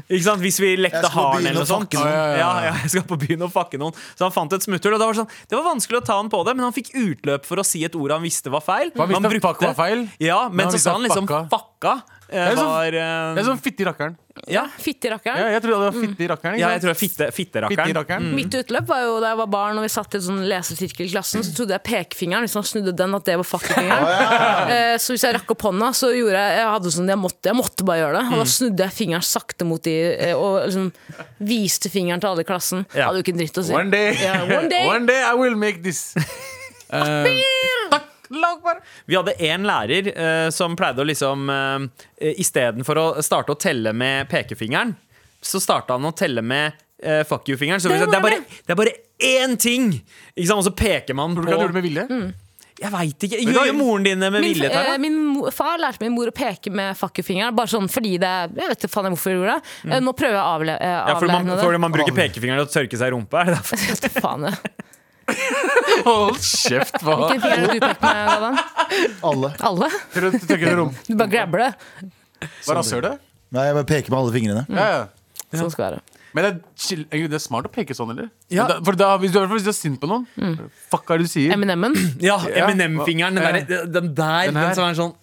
Ikke sant? Hvis vi lekte haren eller noe sånt. Ja, ja, ja, jeg skal på byen og fakke noen. Så han fant et smutthull. Og det var, sånn, det var vanskelig å ta han på det, men han fikk utløp for å si et ord han visste var feil. Han visste at fuck var feil? Ja, men, Men han så sa han liksom fucka. Fucka. eh, er sånn- var Det eh, er sånn fitte i rakkeren. ja. Ja, jeg trodde det var fitte i rakkeren. ja, jeg tror det er fitte, Fitte i fitterakkeren. rakkeren. Mitt utløp var jo da jeg var barn og vi satt i en sånn lesesirkel i klassen. Så trodde jeg pekefingeren, hvis han snudde den, at det var fuckefingeren. Eh, Så hvis jeg rakk opp hånda, så gjorde jeg Jeg hadde sånn, jeg måtte, jeg måtte bare gjøre det. Og da snudde jeg fingeren sakte mot de eh, og liksom viste fingeren til alle i klassen. Ja. Hadde jo ikke en dritt å si. One day. Ja, one day. One day I will make this. Eh. Vi hadde én lærer eh, som pleide å liksom uh, Istedenfor å starte å telle med pekefingeren, så starta han å telle med uh, fuck you-fingeren. Så det, Det det, er bare, det er bare én ting! Ikke sant? Og så peker man ikke han gjorde det på med vilje? Jeg veit ikke. Gjør moren din det med Min, vilje? eh, Tara? min far lærte min mor å peke med fuckefingeren. Bare sånn fordi det Jeg vet ikke faen jeg hvorfor jeg gjorde det. Eh, Nå prøver jeg å avle, eh, Ja, fordi man, avlære fordi man bruker pekefingeren til å tørke seg i rumpa? Er det derfor? Faen jeg. Hold kjeft, hva? Hvilken finger har du pekt med, Galvan? alle. Alle? Tror du rom? Du bare grabber det. Hva rasshøl det? Nei, jeg bare peker med alle fingrene. Ja, ja. Sånn skal det være. Men det er, chill, egentlig, det er smart å peke sånn, eller? Ja. Da, for da, hvis, du, hvis du er sint på noen, fuck hva er det du sier? Eminem-en. Ja. Eminem-fingeren. Den, der- den der. Den her. Den som er sånn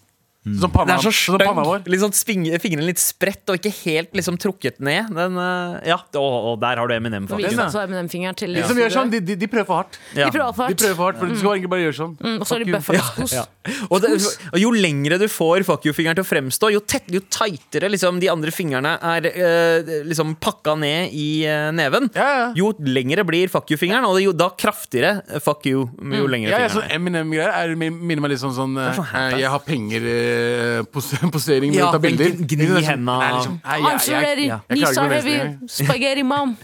Sånn panna, Den er så sånn panna stygg. vår. Sånn Fingrene litt spredt og ikke helt liksom trukket ned. Den, eh, ja, og, og der har du Eminem, faktisk. altså Eminem-fingeren til De som gjør sånn, de, de, de prøver for hardt. Ja. De prøver for De hardt. prøver for hardt, for Du skal egentlig bare gjøre sånn. Mm, og så er de you. bufferkos. Ja. Og, det, og jo lengre du får fuck you-fingeren til å fremstå, jo, tett, jo tightere liksom, de andre fingrene er eh, liksom pakka ned i eh, neven, Ja, ja. jo lengre blir fuck you-fingeren, og jo da kraftigere fuck you jo lengre Ja, ja, sånn er. Eminem-greier er- minner meg litt sånn sånn er sånn. Jeg har penger eh, pos Posering med å ta bilder. gni- I'm so ready. Knees are heavy. Spaghetti, mom.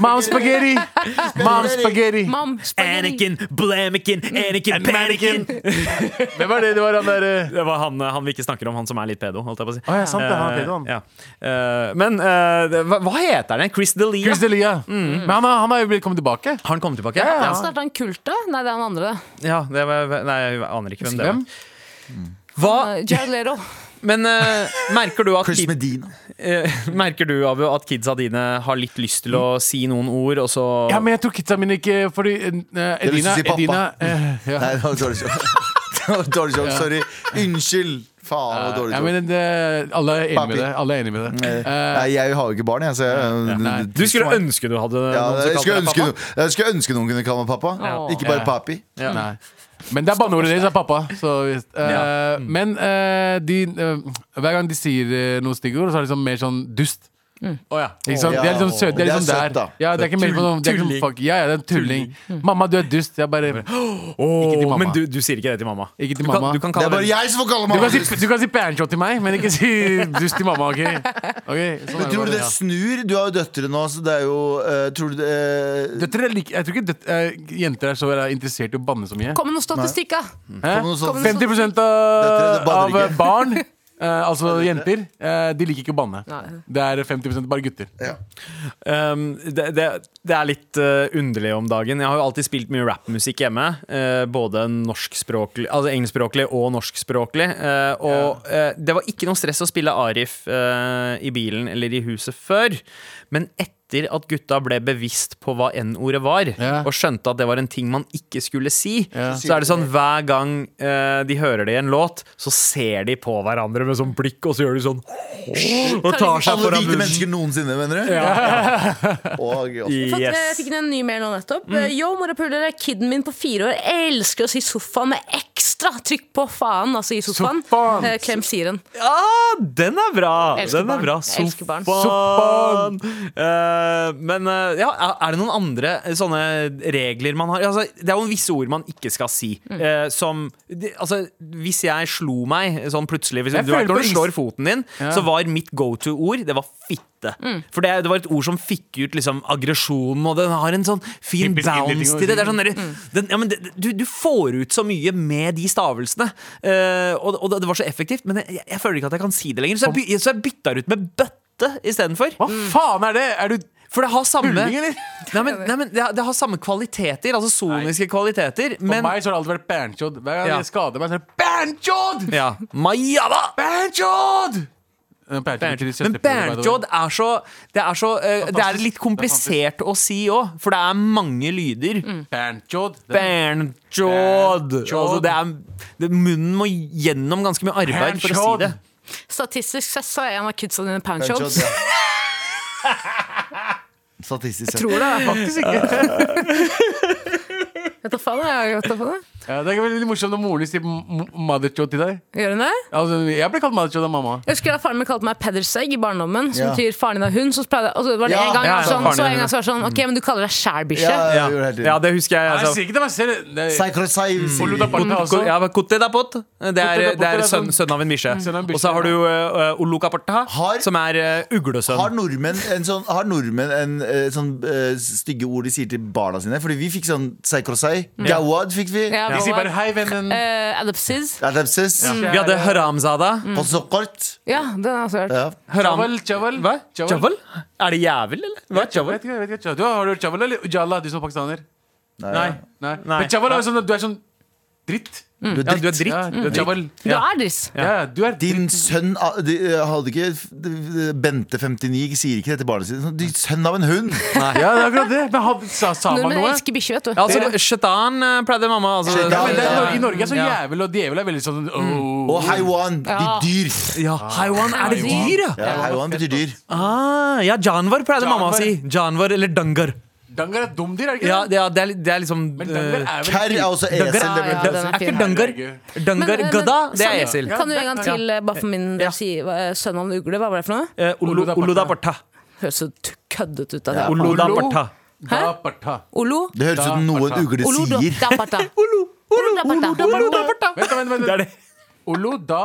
Mom spaghetti! Mom spaghetti! Mom, spaghetti. Anakin, Blamikin, Anakin, Panikin! Hvem var det? Det var han der eh, Det var han, han vi ikke snakker om, han som er litt pedo. Holdt jeg på å si. Oh, ja, sant det, han er Eh, pedo, han. ja. Uh, men uh, hva, hva heter den? Chris D'Elia? Chris D'Elia. Men han har, han er jo kommet tilbake. Har han kommet tilbake? Ja, ja. Han starta en kult, da? Nei, det er han andre. Ja, det var, nei, jeg aner ikke hvem det var. Hva, Uh, Jared Leto. men uh, merker du at Chris kid, Medina. Uh, Merker du Abu, at kidsa dine har litt lyst til å si noen ord, og så Ja, men jeg tror kidsa mine ikke Fordi uh, Edina, si pappa. Edina eh, ja. Nei, det var dårlig joke. Dårlig joke, Sorry. Unnskyld. Faen, det var dårlig ja, men det, alle er enig med det. Alle er enige med det. Eh, Eh, Nei, jeg har jo ikke barn, jeg. Så jeg Nei. Du skulle ønske du hadde ja, noen som kalte deg pappa? jeg skulle ønske noen kunne kalle meg pappa. Ja. Ikke bare Ja. papi. Ja. Nei. Men det er banneordet deres, er pappa. Så, uh, Eh, Ja. Men uh, de, uh, hver gang de sier noe stygge ord, så er det liksom mer sånn dust. Å ja. Ikke sant? Ja. De er liksom søte. De er Det er liksom der. da. Ja, det er ikke mer på noe de er ikke fuck, ja, ja, det er en tulling. Mamma, du er dust. Jeg bare til. Men du, du sier ikke det til mamma? Ikke til du mamma. Kan, du kan Det er bare jeg som får kalle Du kan mamma si, dust. du kan si pancho til meg, men ikke si dust til mamma. ok? Okay, sånn Men det tror du bare, det ja. snur? Du har jo døtre nå, så det er jo uh, Tror du det eh, Døtre er like, Jeg tror ikke døt, uh, jenter er så eh, interessert i å banne så mye. Kom med noe statistikk, da! Hæ? Kom noe sånt. 50 Døtre, av, av barn eh, altså jenter, eh, de liker ikke å banne. Nei. Det er 50% bare gutter. Um, det, det, det er litt uh, underlig om dagen. Jeg har jo alltid spilt mye rappmusikk hjemme. uh, både norskspråklig, altså engelskspråklig og norskspråklig. Uh, og uh, det var ikke noe stress å spille Arif uh, i bilen eller i huset før. Men etter at gutta ble bevisst på hva N-ordet var, Ja. og skjønte at det var en ting man ikke skulle si, Ja. så er det sånn hver gang uh, de hører det i en låt, så ser de på hverandre med sånn blikk, og så gjør de sånn og tar seg foran hvite mennesker noensinne, mener du? Og også. Fått, Yes. Jeg fikk en ny mail nå nettopp. Mm. Yo, morapulere, kiden min på fire år elsker å si sofaen med ekstra trykk på faen. Altså i sofaen. Sofaen. Eh, Klem siren. Ja, den er bra! Elsker den er bra. Sofaen. Sofaen! Eh, men eh, ja, er- det noen andre sånne regler man har? Altså, det er jo visse ord man ikke skal si. Mm. eh, som Altså, hvis jeg slo meg sånn plutselig hvis, du, vet, Når du slår foten din, Ja. så var mitt go to-ord Det var fitte. Mm. For det, det var et ord som fikk ut liksom aggresjonen, og den har en sånn fin Typisk bounce til det. det, si. sånn mm. den, ja, men det du, du får ut så mye med de stavelsene. Uh, og, og det var så effektivt, men jeg, jeg føler ikke at jeg kan si det lenger. Så jeg, så jeg bytta ut med bøtte istedenfor. Hva faen er det? Er du For det har samme Bulling, eller? Nei, men, nei, men det, har, det har samme kvaliteter, altså soniske kvaliteter. For Men meg så har det alltid vært Berntjod. Hver gang Ja. jeg skader meg, så er det Berntjod! ja, Maja da! Berntjod! Berntjod betyr Men. Berntjod er så Det er, så, uh, det er litt komplisert å si òg, for det er mange lyder. Mm. Berntjod! Berntjod. Altså, det er, det, munnen må gjennom ganske mye arbeid for å si det. Statistisk sett så er en av kidsa dine panchods. Statistisk sett. Jeg Tror det, faktisk ikke. Vet da faen, jeg vet da faen. jeg. Ja, det er veldig morsomt når moren din sier m- m- motherchod til deg. Gjør hun det? Altså, jeg ble kalt motherchod av mamma. Jeg husker da faren min kalte meg Pedersegg i barndommen, som Ja. betyr faren din er hund. Så pleide og så var det Ja, en gang ja, ja, sånn, faren så din er en gang så var det sånn Ok, men du kaller deg sjæl bikkje. Ja, jeg Ja, gjorde det hele tiden. ja det husker jeg. Jeg Altså. sier ikke det meg selv. Det er, Saikrosai, sier vi. Bartha også. Ja, men Kotte da pot. Det er, Kotte da det er pot er sønn, sånn- sønn av en bikkje. Sønn av en bikkje, Og så har du uh, Olokaporta, Har- som er uh, uglesønn. Har nordmenn en sånn, har nordmenn en eh, sånn eh, stygge ord de sier til barna sine? Fordi vi fikk sånn Saikrosai. Gawad fikk vi. Ja, de sier bare 'hei, vennen'. Eh, Adopsiz. Adepsis. Vi hadde Haramzada. På sokkort. Ja, den har jeg hørt. Ja. Haram... Chaval, chaval. Hva? Chaval. Er det jævel, eller? Hva er Jeg chaval? vet ikke, jeg vet ikke. Du har, du hørt chaval eller ujala, du som er pakistaner? Nei. Nei. Nei. Nei. Men chaval er sånn, du er sånn dritt. Du er Ja, du er dritt. dritt. Ja, du er dritt. Du Ja. er driss. Ja, du er Din sønn de, eh, hadde ikke Bente 59 sier ikke det til barnet sitt. Din Sønn av en hund! Ja, det er akkurat det. Men hadde, sa, sa man noe? elsker bikkje, vet du. Ja, altså, Shaitan uh, pleide mamma. Altså, Shetan, Ja, men det Ja. I Norge er så jævel og djevel er veldig sånn oh. Og haiwan, de dyr. Ja, Haiwan, er det dyr, ja? Ja, haiwan betyr dyr. Ah, ja, janvar pleide mamma å si. Janvar eller dangar. Dangar er et dumdyr, er det ikke Ja, det? er, det er, det er liksom Men eh, dangar er vel Kerr er også esel. Dangar det Ja, ja, den er Er fin. ikke dangar Dangar Men, eh, gada, det er Sandeep, esel. Kan du en gang til, eh, bare for min del, si sønnen sønn av en ugle? Hva var det for noe? Eh, Oloda Porta. Høres så t- køddet ut av det. Olo. Porta. Da, parta. Olo? Det høres ut som noe en ugle Olo da, sier. da parta. Olo da parta. Da. Vent, vent, vent, Det er det. Olo da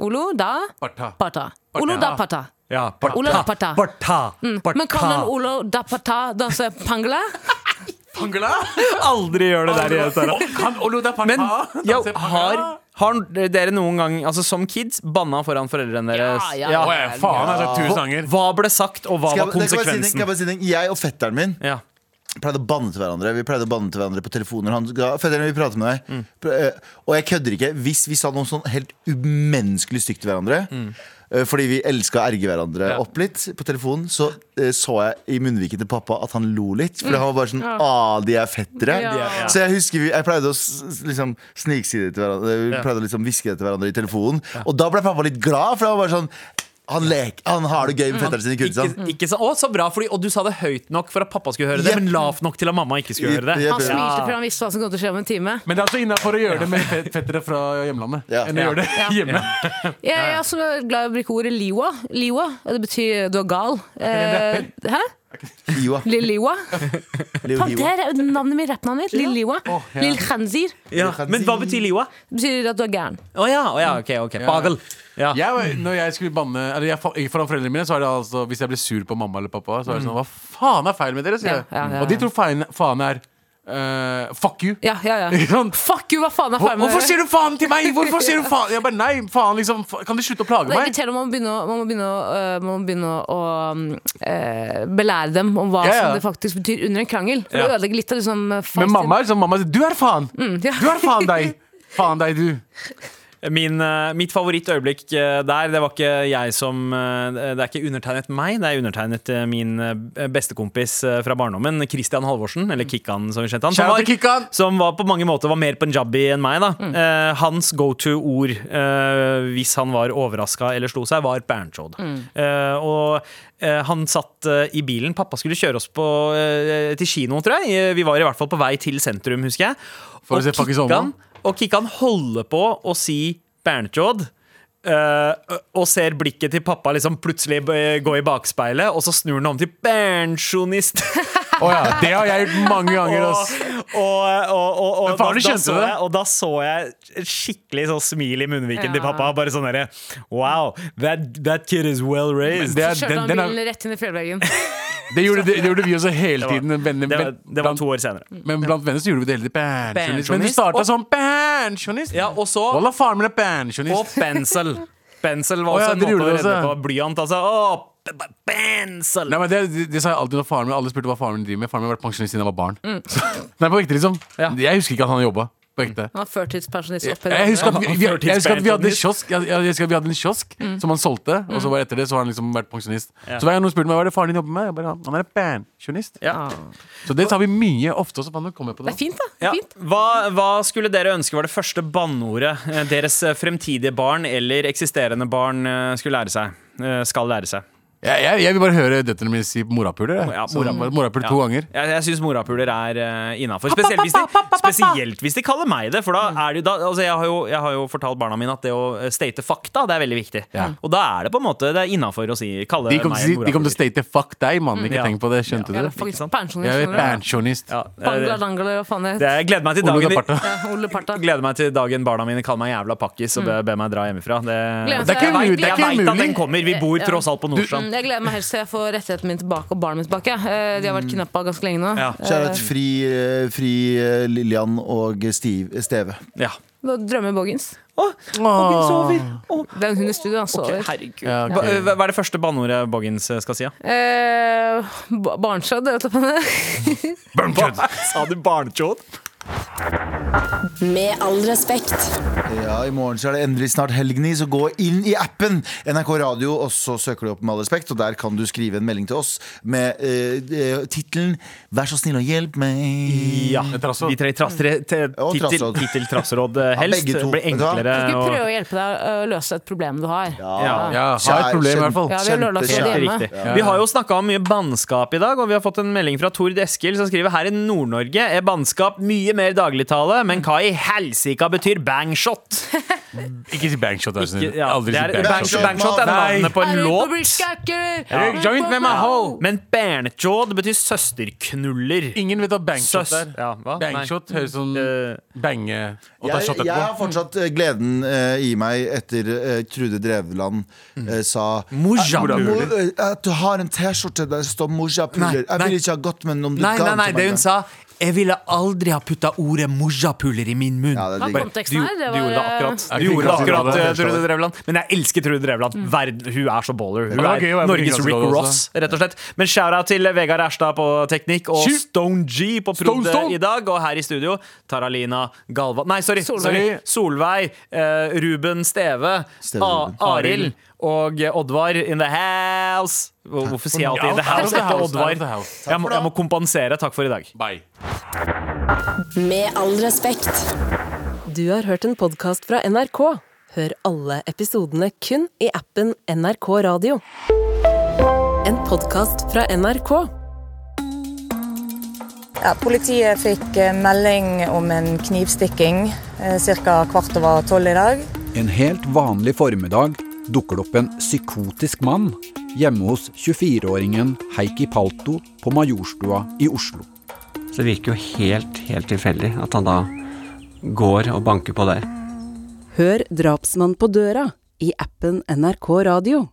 Olo da parta. parta. Olo da parta. Ja, Porta. Olo da Mm. parta. Men kan den Olo da parta danse pangla? Pangla? Aldri gjør det der igjen, Sara. Kan Olo da parta Men yo, danse har, har dere noen gang, altså som kids, banna foran foreldrene deres? Ja, ja. Ja, faen, altså, tusen Hva, ganger. hva ble sagt, og hva Skal var konsekvensen? jeg, bare si, ting? jeg og fetteren min Ja. pleide å banne til hverandre. Vi pleide å banne til hverandre på telefoner. Han ga, fetteren vil prate med deg. Pr- eh, Og jeg kødder ikke. Hvis vi sa noe sånn helt umenneskelig stygt til hverandre, eh, fordi vi elska å erge hverandre Ja. opp litt på telefonen, så eh, så jeg i munnviken til pappa at han lo litt. For han var bare sånn Ah, de er fettere. Ja. Så jeg husker vi, jeg pleide å liksom snikside til hverandre. Vi pleide å liksom hviske det til hverandre i telefonen. Og da ble pappa litt glad, for han var bare sånn han, lek, han har det gøy med fetteren sin i Kurdistan. ikke så, å, så bra, fordi, og du sa det høyt nok for at pappa skulle høre det, Jepp. men lavt nok til at mamma ikke skulle høre det. Jepp, Han jepp. smilte for han visste hva som kom til å skje om en time. Men det er altså innafor å gjøre det med fet- fettere fra hjemlandet. Ja. Enn å Ja. gjøre det hjemme. Jeg er også glad i å bruke ordet liwa. Liwa, det betyr du er gal. Eh, hæ? Liwa. Lill Liwa? Leo det er navnet mitt, rappnavnet mitt. Lill Liwa. Åh, ja. Lill Khanzir. Ja. Men hva betyr liwa? Det betyr at du er gæren. Å ja, oh, ja, ok, ok. Bagel. Ja. Jeg, når jeg skulle banne Eller jeg, Foran foreldrene mine Så er det altså Hvis jeg blir sur på mamma eller pappa, så er det sånn Hva faen er feil med dere? sier jeg. Ja, ja, ja, Og de tror faen, faen er eh, Fuck you. Ja, ja, ja. Fuck you, hva faen er faen Hvorfor sier du faen til meg?! Hvorfor sier du faen? Jeg bare, nei, faen liksom Kan du slutte å plage Det meg? om man må begynne, man må begynne, øh, man må begynne å øh, belære dem om hva som det faktisk betyr under en krangel. For. Det ødelegger litt av liksom, uh, Men mamma er sånn, mamma sier du er faen! ja. Du er faen deg! Faen deg, du. Min, eh, mitt favorittøyeblikk eh, der, det var ikke jeg som eh, Det er ikke undertegnet meg, det er undertegnet min bestekompis fra barndommen, Christian Halvorsen, eller Kikkan som vi kjente han. Som var, Kikkan! som var på mange måter var mer punjabi enn meg. da Eh, Hans go to-ord eh, hvis han var overraska eller slo seg, var Bernchod. Eh, og han satt i bilen. Pappa skulle kjøre oss på, til kino, tror jeg. Vi var i hvert fall på vei til sentrum, husker jeg. For å se Pakistan. Og Kikkan holder på å si Bernchod. Eh, og ser blikket til pappa liksom plutselig gå i bakspeilet, og så snur han om til pensjonist. Å ja, det har jeg gjort mange ganger. Og, og, og, og, og, Men da, da så jeg, og da så jeg skikkelig sånn smil i munnviken Ja. til pappa. Bare sånn derre Wow, that, that kid is well raised. Det, er, Kjørte den, han den bilen rett inn i fjellveggen. det, gjorde, det, det gjorde vi også hele tiden. Venner, det, var, det var blant, to år senere. men blant venner så gjorde vi det hele tiden. Pensjonist. Men du Pensjonist. starta sånn. som pensjonist. Ja, og så Walla, faren min er Og pensjonist. pensel. Pensel var Å, ja, også en måte å redde også. på. Blyant, altså. Åh, pensel! Nei, men det, det, det sa jeg alltid når faren min Alle spurte hva faren min driver med. Faren min har vært pensjonist siden jeg var barn. Så, nei, på ekte, liksom. Ja. Jeg husker ikke at han jobba. På ekte. Han var førtidspensjonist. opp i Jeg husker at vi, vi, jeg husker at vi hadde en kiosk Jeg, jeg husker at vi hadde en kiosk som han solgte, og så var etter det så har han liksom vært pensjonist. Så hver gang noen spurte meg hva er det faren din jobber med, jeg bare, han er pensjonist. Ja. Så det tar vi mye ofte også. Det det. er fint, da. Det er fint. Hva, hva skulle dere ønske var det første banneordet eh, deres eh, fremtidige barn eller eksisterende barn eh, skulle lære seg? Skal lære seg. Jeg, jeg, jeg vil bare høre døtrene mine si morapuler. Ja, Morapuler to Ja. ganger. Jeg, jeg syns morapuler er uh, innafor. Spesielt, hvis de- spesielt hvis de kaller meg det. For da er det da, altså jeg, har jo, jeg har jo fortalt barna mine at det å eh, state fakta, det er veldig viktig. Ja. Og da er det på en måte Det er innafor å si kalle De meg å de kommer til å state fuck deg, mann. Ikke Ja. tenk på det. Skjønte du? Jeg er pensjonist. Jeg gleder meg til dagen Parta. Gleder meg til dagen barna mine kaller meg jævla pakkis og ber meg dra hjemmefra. Det, Det er ikke umulig- jeg veit at den kommer. Vi bor tross alt på Nordstrand. Mm, Jeg gleder meg helst til jeg får rettigheten min tilbake og barnet mitt tilbake. Eh, De har vært kidnappa ganske lenge nå. Ja. Kjære Fri, eh, fri eh, Lillian og Steve, Steve. Ja. Nå drømmer Boggins. Å, Boggins sover. Å, Det er en hund i studio, han sover. herregud. Ja, okay. hva, hva er det første banneordet Boggins eh, skal si? Ja? Eh, ba- Barnsjød, vet du hva det er? Sa du barnekjod? Med all respekt. Ja, I morgen så er det endelig snart helgni, så gå inn i appen NRK Radio, og så søker du opp Med all respekt, og der kan du skrive en melding til oss med uh, tittelen 'Vær så snill og hjelp meg'. Ja. Vi trenger trass, tre, te, tittel, trassråd. tittel, trassråd eh, helst. begge to. Det blir du enklere. Skal vi skal prøve å hjelpe deg å løse et problem du har? Ja. Ja. Ja, har et problem i hvert fall. Ja. Vi har jo snakka om mye bannskap i dag, og vi har fått en melding fra Tord Eskil som skriver her i Nord-Norge er bannskap mye mer dagligtale, men hva i helsika betyr bangshot? Ikke si bangshot. Ikke- ja, Aldri det si er, bangshot. bangshot, er navnet på en låt. Men bernchod betyr søsterknuller. Ingen vet hva bangshot er. Ja, hva? Bangshot høres sånn bange og ta Jeg, shot jeg har fortsatt eh, gleden uh, i meg etter uh, Trude Drevland uh, sa Mojapuler. At du har en T-skjorte der det står mojapuler. Jeg ville vil ikke ha gått med den om du Nei, ga den nei, til det meg hun sa Jeg ville aldri ha putta ordet mojapuler i min munn. Ja, det er digg. Det du gjorde det akkurat. Er Du gjorde akkurat, det? eh, Trude Drevland. Men jeg elsker Trude Drevland. Verd, hun er så baller. Hun er være Norges Rick Ross, rett og slett. Men shout-out til Vegard Erstad på teknikk og. Stone G på prod i dag. Og her i studio Taralina Galva Nei, sorry. Solveig. sorry. Solveig. uh, Ruben Steve. Steve Arild. Og eh, Oddvar in the house. Hvorfor sier jeg alltid in the house etter Oddvar? Jeg må, jeg må kompensere. Takk for i dag. Bye. Med all respekt. Du har hørt en podkast fra NRK. Hør alle episodene kun i appen NRK Radio. En podkast fra NRK. Ja, politiet fikk eh, melding om en knivstikking ca. kvart over tolv i dag. En helt vanlig formiddag dukker det opp en psykotisk mann hjemme hos 24-åringen Heikki Palto på Majorstua i Oslo. Så det virker jo helt, helt tilfeldig at han da går og banker på der. Hør Drapsmann på døra i appen NRK Radio.